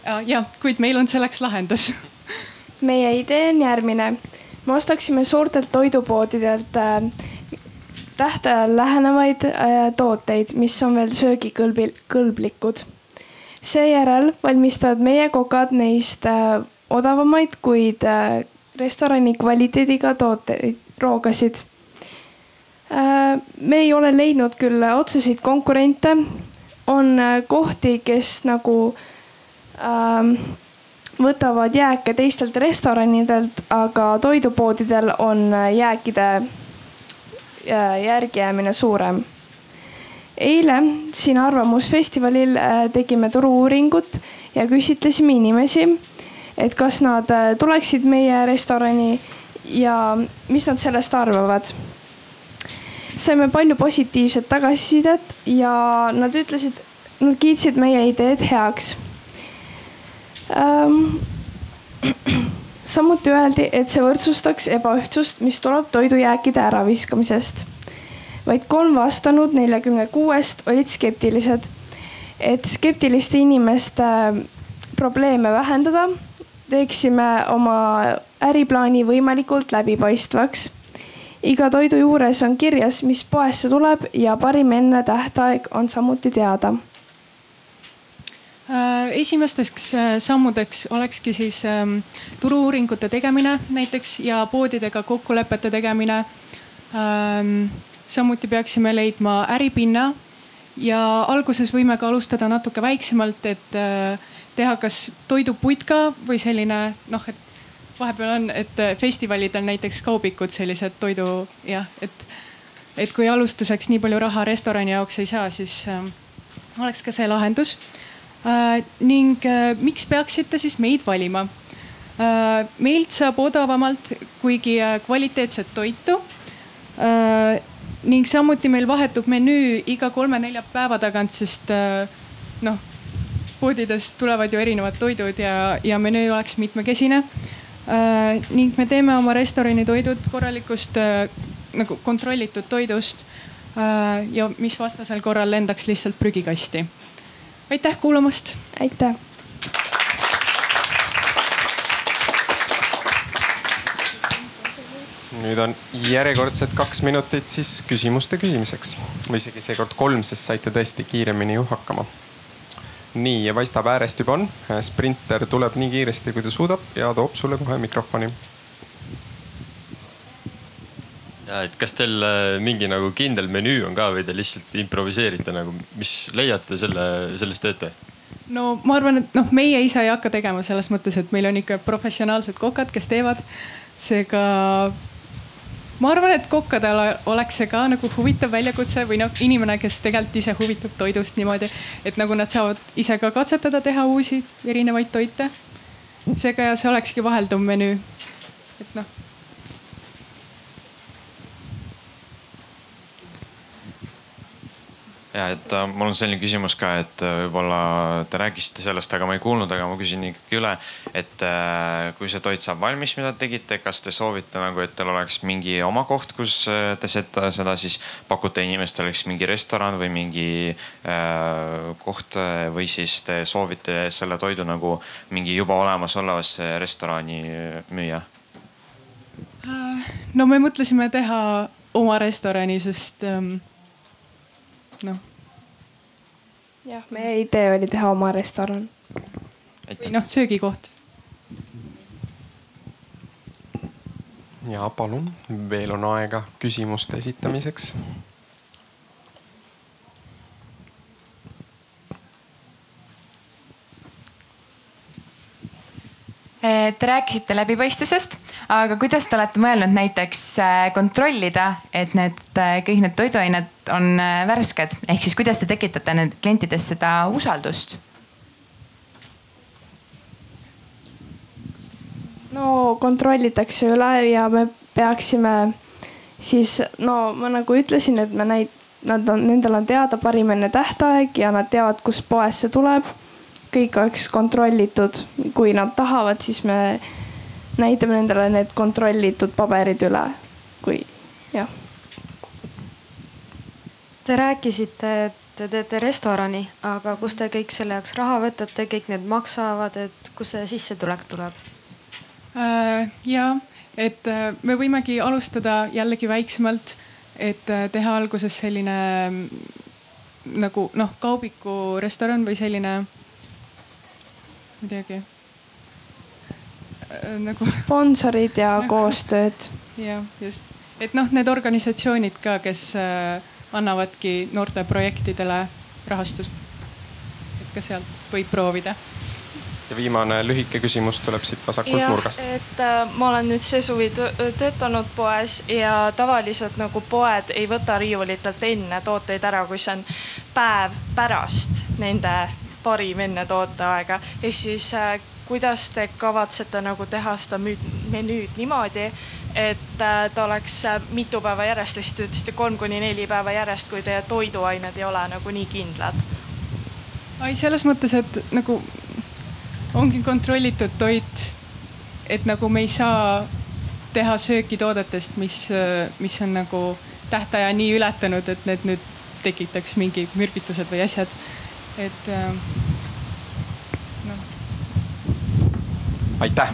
Speaker 22: jah, kuid meil on selleks lahendus.
Speaker 11: meie idee on järgmine. me ostaksime suurtelt toidupoodidelt äh, tähtajal lähenevaid äh, tooteid, mis on veel söögikõlbil, kõlblikud. seejärel valmistavad meie kokad neist
Speaker 23: odavamaid, kuid äh, restorani kvaliteediga tooteid, roogasid. me ei ole leidnud küll otseseid konkurente. on kohti, kes nagu ähm, võtavad jääke teistelt restoranidelt, aga toidupoodidel on jääkide järgijäämine suurem. eile siin Arvamusfestivalil tegime turu-uuringut ja küsitlesime inimesi, et kas nad tuleksid meie restorani ja mis nad sellest arvavad. saime palju positiivset tagasisidet ja nad ütlesid, nad kiitsid meie ideed heaks ähm, samuti öeldi, et see võrdsustaks ebaühtsust, mis tuleb toidujääkide äraviskamisest. vaid kolm vastanud neljakümne kuuest olid skeptilised. et skeptiliste inimeste probleeme vähendada, teeksime oma äriplaani võimalikult läbipaistvaks. iga toidu juures on kirjas, mis poesse tuleb ja parim enne tähtaeg on samuti teada
Speaker 22: esimesteks äh, sammudeks olekski siis ähm, turu-uuringute tegemine näiteks ja poodidega kokkulepete tegemine. Ähm, samuti peaksime leidma äripinna ja alguses võime ka alustada natuke väiksemalt, et äh, teha kas toiduputka või selline noh, et vahepeal on, et festivalidel näiteks kaubikud sellised toidu jah, et, et kui alustuseks nii palju raha restorani jaoks ei saa, siis äh, oleks ka see lahendus Äh, ning äh, miks peaksite siis meid valima? Äh, meilt saab odavamalt, kuigi kvaliteetset toitu. ning samuti meil vahetub menüü iga kolme-nelja päeva tagant, sest noh, poodidest tulevad ju erinevad toidud ja, ja menüü oleks mitmekesine. ning me teeme oma restorani toidud korralikust nagu kontrollitud toidust. ja mis vastasel korral lendaks lihtsalt prügikasti aitäh kuulamast.
Speaker 23: aitäh.
Speaker 2: nüüd on järjekordsed kaks minutit siis küsimuste küsimiseks või isegi seekord kolm, sest saite tõesti kiiremini ju hakkama. nii ja paistab äärest juba on, sprinter tuleb nii kiiresti, kui ta suudab ja toob sulle kohe mikrofoni
Speaker 9: ja et kas teil äh, mingi nagu kindel menüü on ka või te lihtsalt improviseerite nagu, mis leiate selle, sellest teete?
Speaker 22: no ma arvan, et noh, meie ise ei hakka tegema selles mõttes, et meil on ikka professionaalsed kokad, kes teevad. seega ma arvan, et kokkadel oleks see ka nagu huvitav väljakutse või noh, inimene, kes tegelikult ise huvitub toidust niimoodi, et nagu nad saavad ise ka katsetada, teha uusi erinevaid toite. seega see olekski vahelduv menüü. et noh
Speaker 14: ja et äh, mul on selline küsimus ka, et äh, võib-olla te rääkisite sellest, aga ma ei kuulnud, aga ma küsin ikkagi üle. et äh, kui see toit saab valmis, mida te tegite, kas te soovite nagu, et teil oleks mingi oma koht, kus äh, te seda, seda siis pakute inimestele, kas mingi restoran või mingi äh, koht või siis te soovite selle toidu nagu mingi juba olemasolevasse restorani müüa?
Speaker 22: no me mõtlesime teha oma restorani, sest ähm, noh.
Speaker 23: jah, meie idee oli teha oma restoran.
Speaker 22: või noh, söögikoht.
Speaker 2: ja palun, veel on aega küsimuste esitamiseks
Speaker 5: Eh, te rääkisite läbipaistvusest, aga kuidas te olete mõelnud näiteks eh, kontrollida, et need eh, kõik need toiduained on värsked, ehk siis kuidas te tekitate need klientides seda usaldust?
Speaker 23: no kontrollitakse üle ja me peaksime siis no ma nagu ütlesin, et me neid, nad on, nendel on teada parim enne tähtaeg ja nad teavad, kust poest see tuleb kõik oleks kontrollitud. kui nad tahavad, siis me näitame nendele need kontrollitud paberid üle, kui jah.
Speaker 24: Te rääkisite, et te teete restorani, aga kust te kõik selle jaoks raha võtate, kõik need maksavad, et kust see sissetulek tuleb
Speaker 22: äh,? ja, et äh, me võimegi alustada jällegi väiksemalt, et äh, teha alguses selline mm, nagu noh, kaubiku restoran või selline midagi. äh, nagu.
Speaker 23: sponsorid ja koostööd.
Speaker 22: jah, just, et noh, need organisatsioonid ka, kes äh, annavadki noorte projektidele rahastust. et ka sealt võib proovida
Speaker 2: ja viimane lühike küsimus tuleb siit vasakult nurgast.
Speaker 25: et äh, ma olen nüüd see suvi tö- töötanud poes ja tavaliselt nagu poed ei võta riiulitelt enne tooteid ära, kui see on päev pärast nende parim enne tooteaega. ehk siis äh, kuidas te kavatsete nagu teha seda menüüd niimoodi, et äh, ta oleks äh, mitu päeva järjest, sest te ütlesite kolm kuni neli päeva järjest, kui teie toiduained ei ole nagu nii kindlad
Speaker 22: ai, selles mõttes, et nagu ongi kontrollitud toit. et nagu me ei saa teha sööki toodetest, mis, mis on nagu tähtaja nii ületanud, et need nüüd tekitaks mingi mürgitused või asjad. et äh, noh,
Speaker 2: aitäh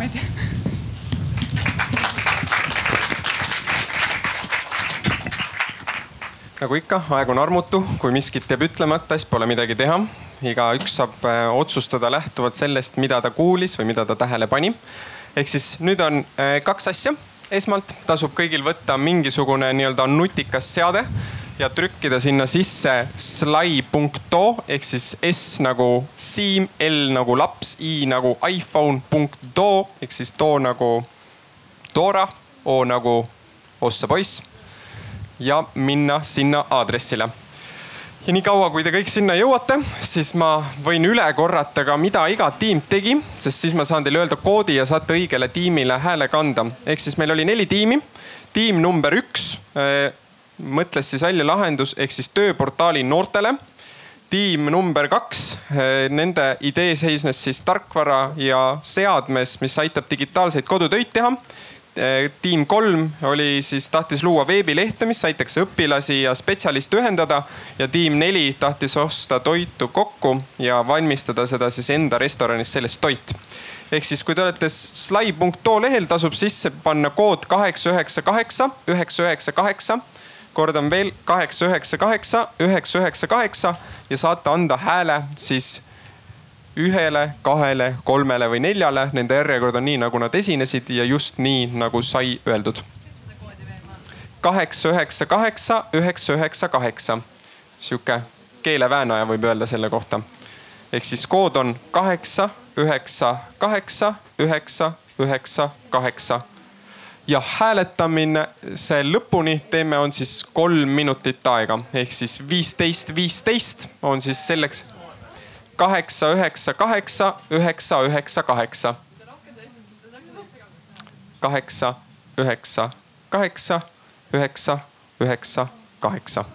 Speaker 2: nagu ikka, aeg on armutu, kui miskit jääb ütlemata, siis pole midagi teha. igaüks saab äh, otsustada lähtuvalt sellest, mida ta kuulis või mida ta tähele pani. ehk siis nüüd on äh, kaks asja. Esmalt tasub kõigil võtta mingisugune nii-öelda nutikas seade ja trükkida sinna sisse slai.to ehk siis S nagu Siim, L nagu laps, I nagu iPhone, punkt do ehk siis too nagu Dora, O nagu ossa poiss ja minna sinna aadressile. Ja niikaua, kui te kõik sinna jõuate, siis ma võin üle korrata ka, mida iga tiim tegi, sest siis ma saan teile öelda koodi ja saate õigele tiimile hääle kanda. ehk siis meil oli neli tiimi. tiim number üks äh, mõtles siis välja lahendus ehk siis tööportaali noortele tiim number kaks, nende idee seisnes siis tarkvara ja seadmes, mis aitab digitaalseid kodutöid teha tiim kolm oli siis, tahtis luua veebilehte, mis aitaks õpilasi ja spetsialiste ühendada ja tiim neli tahtis osta toitu kokku ja valmistada seda siis enda restoranis sellest toit. ehk siis, kui te olete slai.to lehel, tasub sisse panna kood kaheksa, üheksa, kaheksa, üheksa, üheksa, kaheksa. kordan veel kaheksa, üheksa, kaheksa, üheksa, üheksa, kaheksa ja saate anda hääle siis ühele, kahele, kolmele või neljale, nende järjekord on nii, nagu nad esinesid ja just nii, nagu sai öeldud. kaheksa, üheksa, kaheksa, üheksa, üheksa, kaheksa. sihuke keeleväänaja võib öelda selle kohta. ehk siis kood on kaheksa, üheksa, kaheksa, üheksa, üheksa, kaheksa ja hääletamine see lõpuni teeme, on siis kolm minutit aega ehk siis viisteist, viisteist on siis selleks kaheksa, üheksa, kaheksa, üheksa, üheksa, kaheksa. kaheksa, üheksa, kaheksa, üheksa, üheksa, kaheksa.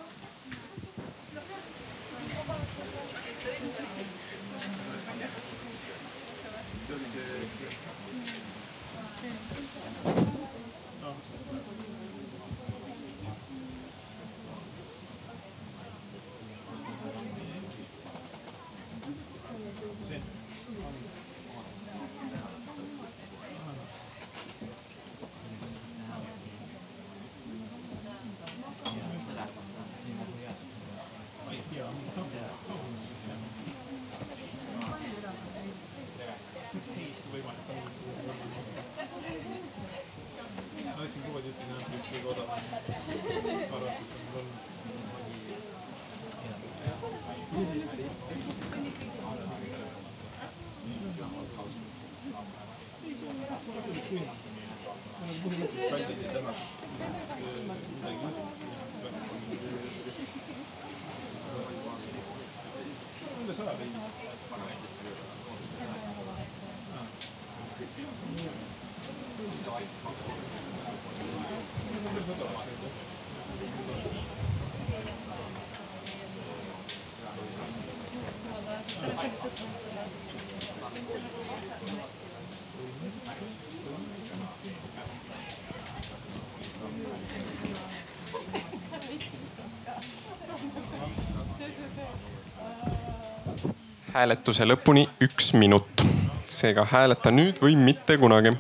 Speaker 2: Hääletuse lõpuni üks minut. seega hääleta nüüd või mitte kunagi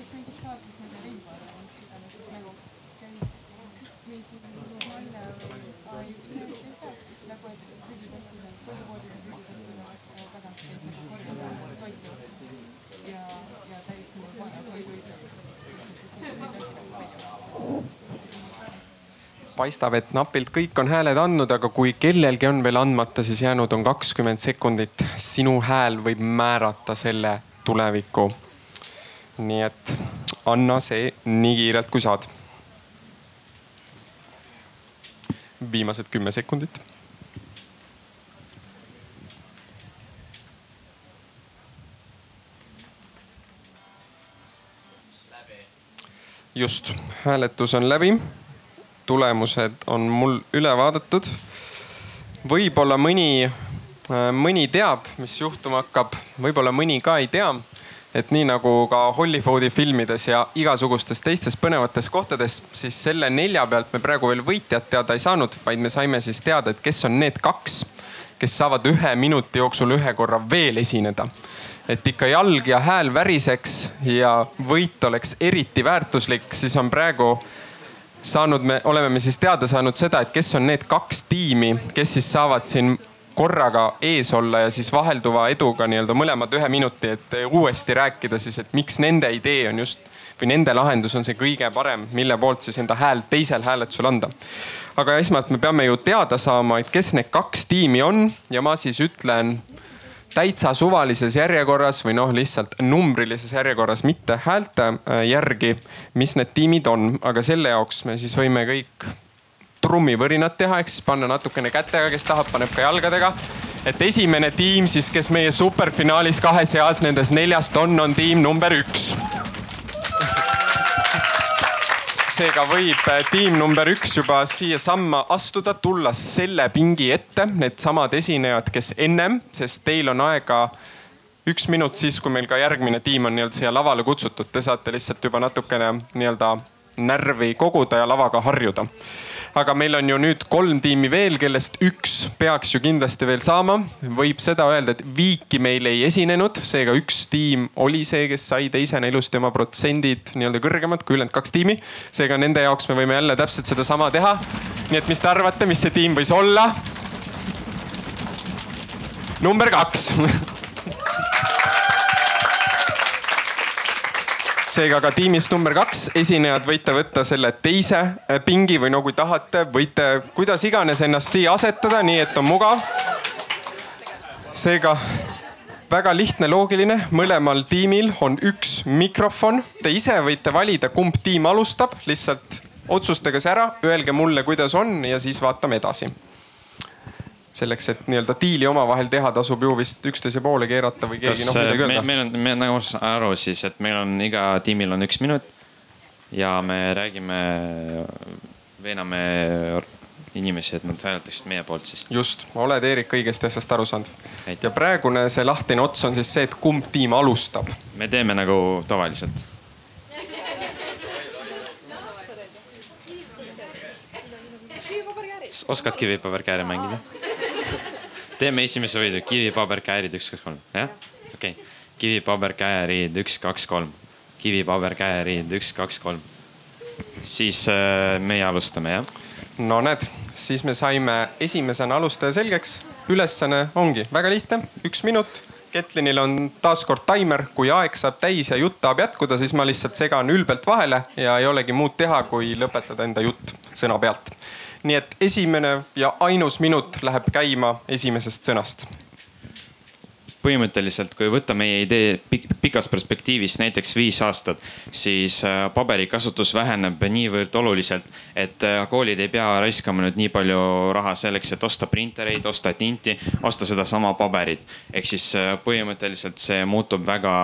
Speaker 22: ühes mingis saates ma ei tea, Veiko arvamus, iganes nagu käis mingi naine või aa, üks mees käis ka nagu, et prügikastide, toidupoodide prügikastide tagant käis nagu korjamas toitu ja, ja täiesti normaalne toidu
Speaker 2: paistab, et napilt kõik on hääled andnud, aga kui kellelgi on veel andmata, siis jäänud on kakskümmend sekundit. sinu hääl võib määrata selle tuleviku. nii et anna see nii kiirelt, kui saad. viimased kümme sekundit. just, hääletus on läbi tulemused on mul üle vaadatud. võib-olla mõni, mõni teab, mis juhtuma hakkab, võib-olla mõni ka ei tea. et nii nagu ka Hollywoodi filmides ja igasugustes teistes põnevates kohtades, siis selle nelja pealt me praegu veel võitjat teada ei saanud, vaid me saime siis teada, et kes on need kaks, kes saavad ühe minuti jooksul ühe korra veel esineda et ikka jalg ja hääl väriseks ja võit oleks eriti väärtuslik, siis on praegu saanud, me oleme me siis teada saanud seda, et kes on need kaks tiimi, kes siis saavad siin korraga ees olla ja siis vahelduva eduga nii-öelda mõlemad ühe minuti, et uuesti rääkida siis, et miks nende idee on just või nende lahendus on see kõige parem, mille poolt siis enda hääl teisel hääletusel anda. aga esmalt me peame ju teada saama, et kes need kaks tiimi on ja ma siis ütlen täitsa suvalises järjekorras või noh, lihtsalt numbrilises järjekorras, mitte häälte äh, järgi, mis need tiimid on, aga selle jaoks me siis võime kõik trummivõrinat teha, ehk siis panna natukene kätega, kes tahab, paneb ka jalgadega. et esimene tiim siis, kes meie superfinaalis kahe seas nendest neljast on, on tiim number üks seega võib äh, tiim number üks juba siiasamma astuda, tulla selle pingi ette, needsamad esinejad, kes ennem, sest teil on aega üks minut siis, kui meil ka järgmine tiim on nii-öelda siia lavale kutsutud, te saate lihtsalt juba natukene nii-öelda närvi koguda ja lavaga harjuda aga meil on ju nüüd kolm tiimi veel, kellest üks peaks ju kindlasti veel saama. võib seda öelda, et Viiki meil ei esinenud, seega üks tiim oli see, kes sai teisena ilusti oma protsendid nii-öelda kõrgemad kui ülejäänud kaks tiimi. seega nende jaoks me võime jälle täpselt sedasama teha. nii et mis te arvate, mis see tiim võis olla? number kaks [LAUGHS] seega ka tiimist number kaks esinejad võite võtta selle teise äh, pingi või no kui tahate, võite kuidas iganes ennast siia asetada, nii et on mugav. seega väga lihtne, loogiline, mõlemal tiimil on üks mikrofon. Te ise võite valida, kumb tiim alustab, lihtsalt otsustage see ära, öelge mulle, kuidas on ja siis vaatame edasi selleks, et nii-öelda diili omavahel teha, tasub ju vist üksteise poole keerata või keegi noh midagi öelda.
Speaker 14: meil on, me nagu aru siis, et meil on iga tiimil on üks minut ja me räägime, veename inimesi, et nad hääletaksid meie poolt siis.
Speaker 2: just, oled Eerik õigesti asjast aru saanud. ja praegune see lahtine ots on siis see, et kumb tiim alustab.
Speaker 14: me teeme nagu tavaliselt. oskad kivipaberkääre mängida? Teeme esimese võidu, kivi, paber, käärid, üks, kaks, kolm, jah? okei okay., kivi, paber, käärid, üks, kaks, kolm. kivi, paber, käärid, üks, kaks, kolm. siis äh, meie alustame, jah?
Speaker 2: no näed, siis me saime esimesena alustaja selgeks. ülesanne ongi väga lihtne, üks minut. Ketlinil on taaskord taimer, kui aeg saab täis ja jutt tahab jätkuda, siis ma lihtsalt segan ülbelt vahele ja ei olegi muud teha, kui lõpetada enda jutt sõna pealt nii et esimene ja ainus minut läheb käima esimesest sõnast
Speaker 14: põhimõtteliselt, kui võtta meie idee pikas perspektiivis näiteks viis aastat, siis äh, paberikasutus väheneb niivõrd oluliselt, et äh, koolid ei pea raiskama nüüd nii palju raha selleks, et osta printereid, osta tinti, osta sedasama paberit. ehk siis äh, põhimõtteliselt see muutub väga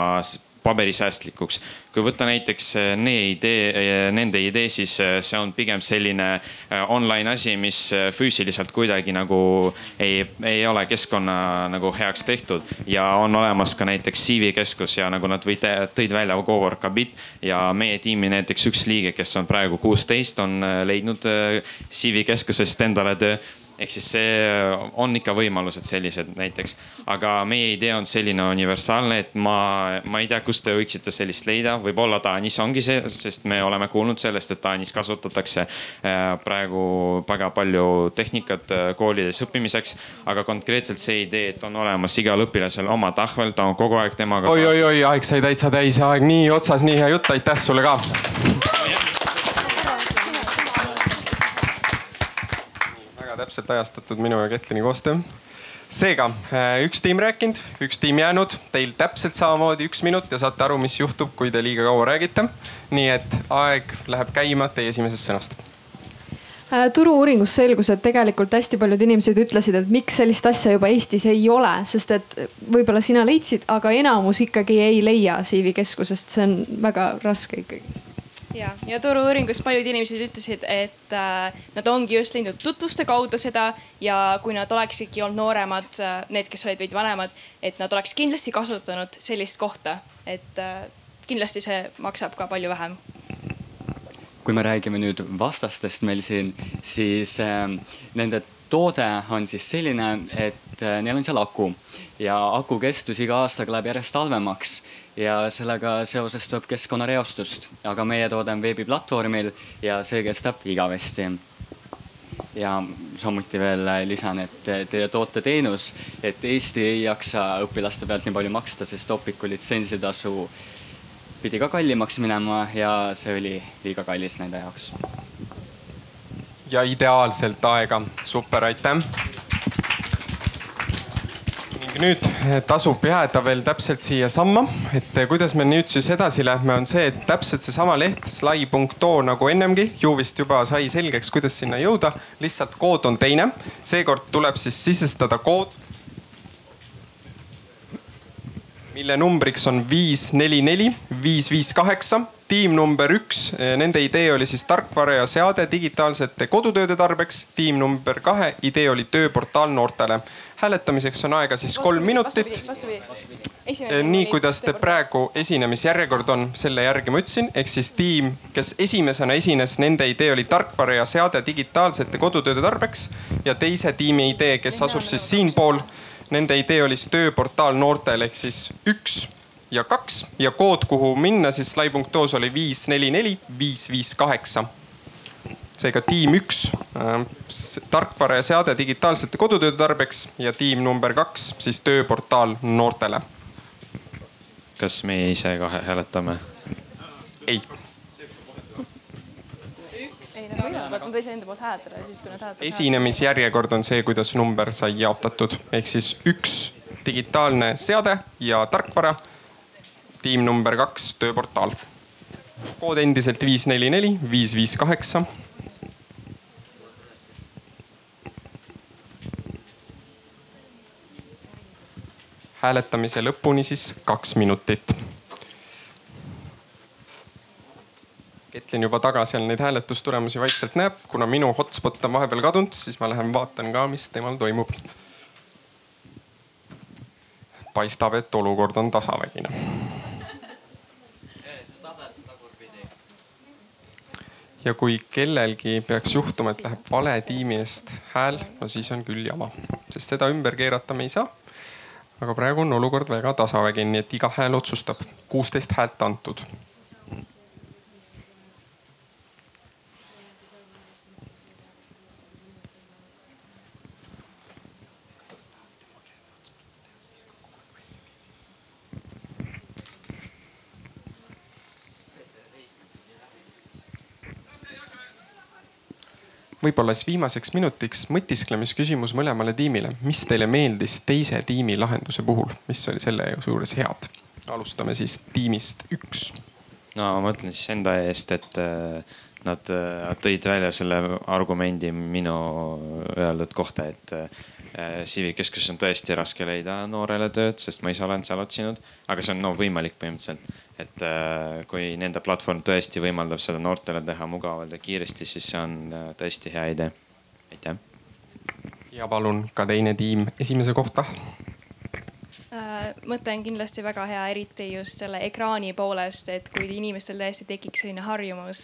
Speaker 14: paberisäästlikuks. kui võtta näiteks nee idee, nende idee, siis see on pigem selline online asi, mis füüsiliselt kuidagi nagu ei, ei ole keskkonna nagu heaks tehtud. ja on olemas ka näiteks CV keskus ja nagu nad võite, tõid välja Cowork Habit ja meie tiimi näiteks üks liige, kes on praegu kuusteist, on leidnud CV keskusest endale töö ehk siis see on ikka võimalused sellised näiteks, aga meie idee on selline universaalne, et ma, ma ei tea, kust te võiksite sellist leida, võib-olla Taanis ongi see, sest me oleme kuulnud sellest, et Taanis kasutatakse äh, praegu väga palju tehnikat äh, koolides õppimiseks. aga konkreetselt see idee, et on olemas igal õpilasel oma tahvel, ta on kogu aeg temaga.
Speaker 2: oi, oi, oi, aeg sai täitsa täis, aeg nii otsas, nii hea jutt, aitäh sulle ka täpselt ajastatud minu ja Ketlini koostöö. seega äh, üks tiim rääkinud, üks tiim jäänud, teil täpselt samamoodi üks minut ja saate aru, mis juhtub, kui te liiga kaua räägite. nii et aeg läheb käima teie esimesest sõnast
Speaker 11: äh, turu-uuringus selgus, et tegelikult hästi paljud inimesed ütlesid, et miks sellist asja juba Eestis ei ole, sest et võib-olla sina leidsid, aga enamus ikkagi ei leia CV keskusest, see on väga raske ikkagi
Speaker 10: ja, ja turu-uuringus paljud inimesed ütlesid, et äh, nad ongi just leidnud tutvuste kaudu seda ja kui nad oleksidki olnud nooremad äh,, need, kes olid veidi vanemad, et nad oleks kindlasti kasutanud sellist kohta, et äh, kindlasti see maksab ka palju vähem.
Speaker 12: kui me räägime nüüd vastastest meil siin, siis äh, nende toode on siis selline, et äh, neil on seal aku ja aku kestus iga aastaga läheb järjest halvemaks ja sellega seoses tuleb keskkonnareostust, aga meie toode on veebiplatvormil ja see kestab igavesti. ja samuti veel lisan, et teie tooteteenus, et Eesti ei jaksa õpilaste pealt nii palju maksta, sest Opiku litsentsitasu pidi ka kallimaks minema ja see oli liiga kallis nende jaoks.
Speaker 2: ja ideaalselt aega, super, aitäh nüüd tasub jääda veel täpselt siiasamma, et kuidas me nüüd siis edasi lähme, on see, et täpselt seesama leht slai.oo nagu ennemgi ju vist juba sai selgeks, kuidas sinna jõuda, lihtsalt kood on teine. seekord tuleb siis sisestada kood, mille numbriks on viis, neli, neli, viis, viis, kaheksa tiim number üks, eh, nende idee oli siis tarkvara ja seade digitaalsete kodutööde tarbeks. tiim number kahe idee oli tööportaal noortele. hääletamiseks on aega siis kolm minutit. Eh, nii kuidas te praegu esinemisjärjekord on, selle järgi ma ütlesin, ehk siis tiim, kes esimesena esines, nende idee oli tarkvara ja seade digitaalsete kodutööde tarbeks. Ja teise tiimi idee, kes asub siis siinpool, nende idee oli siis tööportaal noortele. Ehk siis üks ja kaks ja kood, kuhu minna siis slai.oos oli viis, neli, neli, viis, viis, kaheksa. seega tiim üks äh,, tarkvara ja seade digitaalsete kodutööde tarbeks ja tiim number kaks siis tööportaal noortele.
Speaker 14: kas meie ise ka hääletame?
Speaker 2: ei
Speaker 10: ei, nad võivad, nad võisid enda poolt hääletada ja siis, kui nad hääletavad.
Speaker 2: esinemisjärjekord on see, kuidas number sai jaotatud, ehk siis üks digitaalne seade ja tarkvara tiim number kaks, tööportaal. kood endiselt viis, neli, neli, viis, viis, kaheksa. hääletamise lõpuni siis kaks minutit. Ketlin juba taga seal neid hääletustulemusi vaikselt näeb, kuna minu hotspot on vahepeal kadunud, siis ma lähen vaatan ka, mis temal toimub. paistab, et olukord on tasavägine ja kui kellelgi peaks juhtuma, et läheb vale tiimi eest hääl, no siis on küll jama, sest seda ümber keerata me ei saa. aga praegu on olukord väga tasavägine, nii et iga hääl otsustab, kuusteist häält antud võib-olla siis viimaseks minutiks mõtisklemisküsimus mõlemale tiimile. mis teile meeldis teise tiimi lahenduse puhul, mis oli selle juures head? alustame siis tiimist üks.
Speaker 14: no ma mõtlen siis enda eest, et äh, nad äh, tõid välja selle argumendi minu öeldud kohta, et, CV keskuses on tõesti raske leida noorele tööd, sest ma ise olen seal otsinud, aga see on no võimalik põhimõtteliselt. Et äh, kui nende platvorm tõesti võimaldab seda noortele teha mugavalt ja kiiresti, siis see on äh, tõesti hea idee. aitäh.
Speaker 2: ja palun ka teine tiim esimese kohta
Speaker 10: Äh, mõte on kindlasti väga hea, eriti just selle ekraani poolest, et kui inimestel tõesti tekiks selline harjumus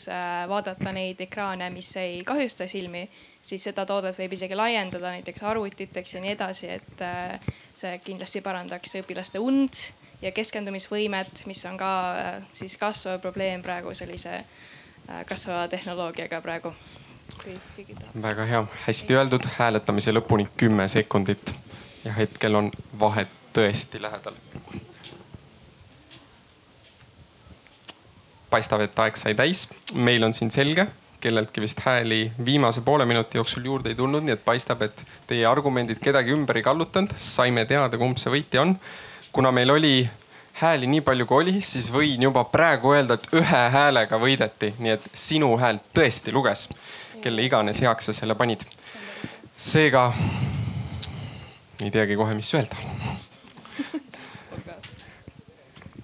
Speaker 10: vaadata neid ekraane, mis ei kahjusta silmi, siis seda toodet võib isegi laiendada näiteks arvutiteks ja nii edasi, et see kindlasti parandaks õpilaste und ja keskendumisvõimet, mis on ka siis kasvav probleem praegu sellise kasvava tehnoloogiaga praegu.
Speaker 2: väga hea, hästi öeldud, hääletamise lõpuni kümme sekundit ja hetkel on vahet tõesti lähedal. paistab, et aeg sai täis, meil on siin selge, kelleltki vist hääli viimase poole minuti jooksul juurde ei tulnud, nii et paistab, et teie argumendid kedagi ümber ei kallutanud, saime teada, kumb see võitja on. Kuna meil oli hääli nii palju kui oli, siis võin juba praegu öelda, et ühe häälega võideti, nii et sinu hääl tõesti luges, kelle iganes heaks sa selle panid. seega ei teagi kohe, mis öelda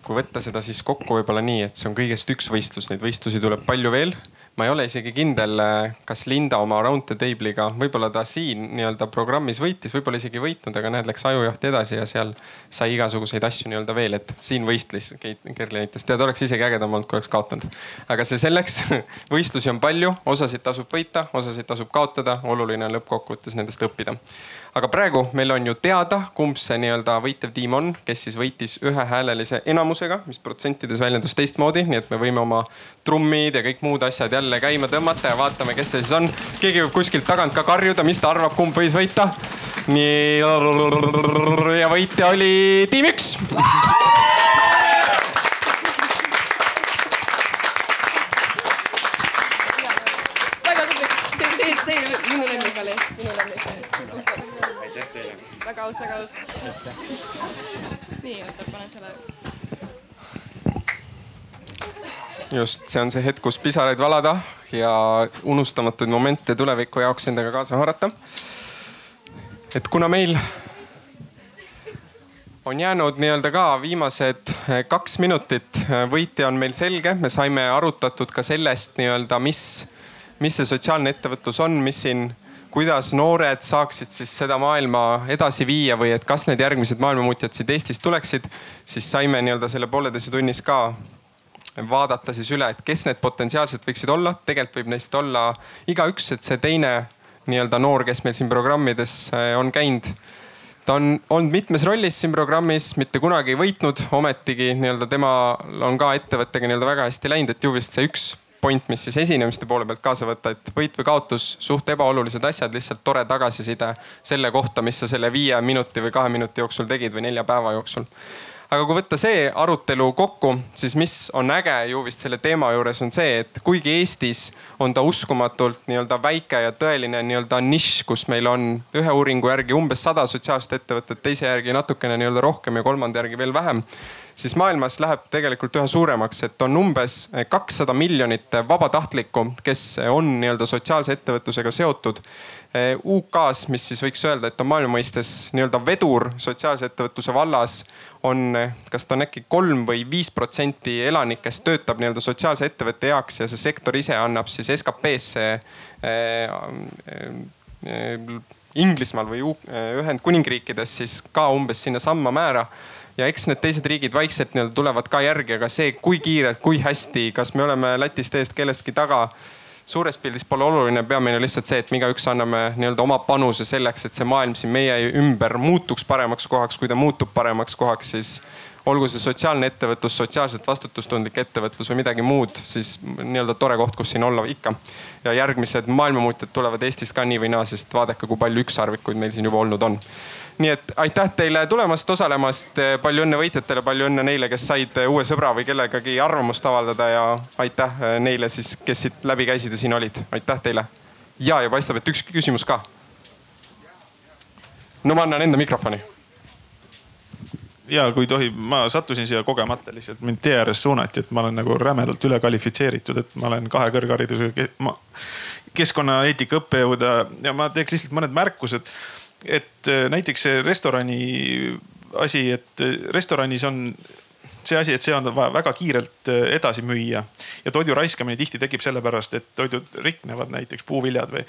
Speaker 2: kui võtta seda siis kokku võib-olla nii, et see on kõigest üks võistlus, neid võistlusi tuleb palju veel. Ma ei ole isegi kindel, kas Linda oma round the table'iga, võib-olla ta siin nii-öelda programmis võitis, võib-olla isegi võitnud, aga näed, läks ajujahti edasi ja seal sai igasuguseid asju nii-öelda veel, et siin võistles Kerli näitas. tead, oleks isegi ägedam olnud, kui oleks kaotanud. aga see selleks [LAUGHS] võistlusi on palju, osasid tasub võita, osasid tasub kaotada, oluline on lõppkokkuvõttes nendest õppida aga praegu meil on ju teada, kumb see nii-öelda võitev tiim on, kes siis võitis ühehäälelise enamusega, mis protsentides väljendus teistmoodi, nii et me võime oma trummid ja kõik muud asjad jälle käima tõmmata ja vaatame, kes see siis on. keegi võib kuskilt tagant ka karjuda, mis ta arvab, kumb võis võita. nii ja võitja oli tiim üks
Speaker 13: väga tubli, teie, teie, minu lemmik oli, minu lemmik
Speaker 10: väga aus, väga aus. nii, oota, panen selle.
Speaker 2: just, see on see hetk, kus pisaraid valada ja unustamatuid momente tuleviku jaoks endaga kaasa haarata. et kuna meil on jäänud nii-öelda ka viimased eh, kaks minutit, eh, võitja on meil selge, me saime arutatud ka sellest nii-öelda, mis, mis see sotsiaalne ettevõtlus on, mis siin kuidas noored saaksid siis seda maailma edasi viia või et kas need järgmised maailmamuutjad siit Eestist tuleksid, siis saime nii-öelda selle pooleteise tunnis ka vaadata siis üle, et kes need potentsiaalselt võiksid olla. tegelikult võib neist olla igaüks, et see teine nii-öelda noor, kes meil siin programmides eh, on käinud ta on olnud mitmes rollis siin programmis, mitte kunagi ei võitnud, ometigi nii-öelda temal on ka ettevõttega nii-öelda väga hästi läinud, et ju vist see üks point, mis siis esinemiste poole pealt kaasa võtta, et võit või kaotus, suht ebaolulised asjad, lihtsalt tore tagasiside selle kohta, mis sa selle viie minuti või kahe minuti jooksul tegid või nelja päeva jooksul aga kui võtta see arutelu kokku, siis mis on äge ju vist selle teema juures on see, et kuigi Eestis on ta uskumatult nii-öelda väike ja tõeline nii-öelda nišš, kus meil on ühe uuringu järgi umbes sada sotsiaalset ettevõtet, teise järgi natukene nii-öelda rohkem ja kolmanda järgi veel vähem siis maailmas läheb tegelikult üha suuremaks, et on umbes kakssada miljonit vabatahtlikku, kes on nii-öelda sotsiaalse ettevõtlusega seotud. UK-s, mis siis võiks öelda, et on maailma mõistes nii-öelda vedur sotsiaalse ettevõtluse vallas, on, kas ta on äkki kolm või viis protsenti elanikest töötab nii-öelda sotsiaalse ettevõtte heaks ja see sektor ise annab siis SKP-sse äh, äh, Inglismaal või Ühendkuningriikides siis ka umbes sinnasamma määra. Ja eks need teised riigid vaikselt nii-öelda tulevad ka järgi, aga see, kui kiirelt, kui hästi, kas me oleme Lätist eest kellestki taga suures pildis pole oluline, peamine lihtsalt see, et me igaüks anname nii-öelda oma panuse selleks, et see maailm siin meie ümber muutuks paremaks kohaks. kui ta muutub paremaks kohaks, siis olgu see sotsiaalne ettevõtlus, sotsiaalselt vastutustundlik ettevõtlus või midagi muud, siis nii-öelda tore koht, kus siin olla ikka. ja järgmised maailmamuutjad tulevad Eestist ka nii või naa, sest vaadake, kui palju ükssarvikuid meil siin juba olnud on nii et aitäh teile tulemast, osalemast, palju õnne võitjatele, palju õnne neile, kes said uue sõbra või kellegagi arvamust avaldada ja aitäh neile siis, kes siit läbi käisid ja siin olid, aitäh teile. ja, ja paistab, et üks küsimus ka. no ma annan enda mikrofoni
Speaker 18: ja kui tohib, ma sattusin siia kogemata lihtsalt, mind tee ääres suunati, et ma olen nagu rämedalt ülekvalifitseeritud, et ma olen kahe kõrgharidusega ma, keskkonnaeetika õppejõud ja ma teeks lihtsalt mõned märkused et äh, näiteks see restorani asi, et äh, restoranis on see asi, et see on vaja väga kiirelt äh, edasi müüa. Ja toidu raiskamine tihti tekib sellepärast, et toidud riknevad, näiteks puuviljad või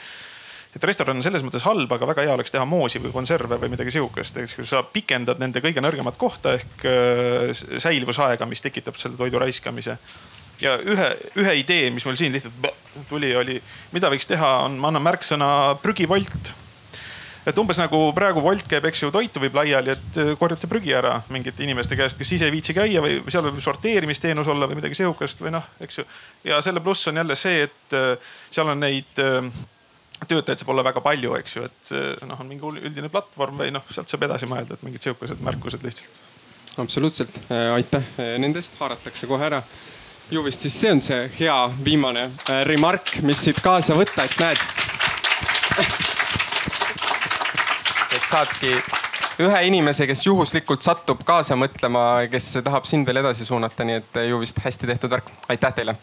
Speaker 18: et restoran on selles mõttes halb, aga väga hea oleks teha moosi või konserve või midagi sihukest, eks kui sa pikendad nende kõige nõrgemat kohta ehk säilivusaega, mis tekitab selle toidu raiskamise. Ja ühe, ühe idee, mis mul siin lihtsalt tuli, oli, mida võiks teha, on, ma annan märksõna prügivolt. Et umbes nagu praegu Wolt käib, eks ju, toitu viib laiali, et äh, korjate prügi ära mingite inimeste käest, kes ise ei viitsi käia või seal võib sorteerimisteenus olla või midagi sihukest või noh, eks ju. ja selle pluss on jälle see, et äh, seal on neid äh, töötajaid saab olla väga palju, eks ju, et noh, on mingi üldine platvorm või noh, sealt saab edasi mõelda, et mingid sihukesed märkused lihtsalt.
Speaker 2: absoluutselt, aitäh nendest, haaratakse kohe ära ju vist siis see on see hea viimane remark, mis siit kaasa võtta, et näed. [LAUGHS] et saadki ühe inimese, kes juhuslikult satub kaasa mõtlema, kes tahab sind veel edasi suunata, nii et ju vist hästi tehtud värk, aitäh teile.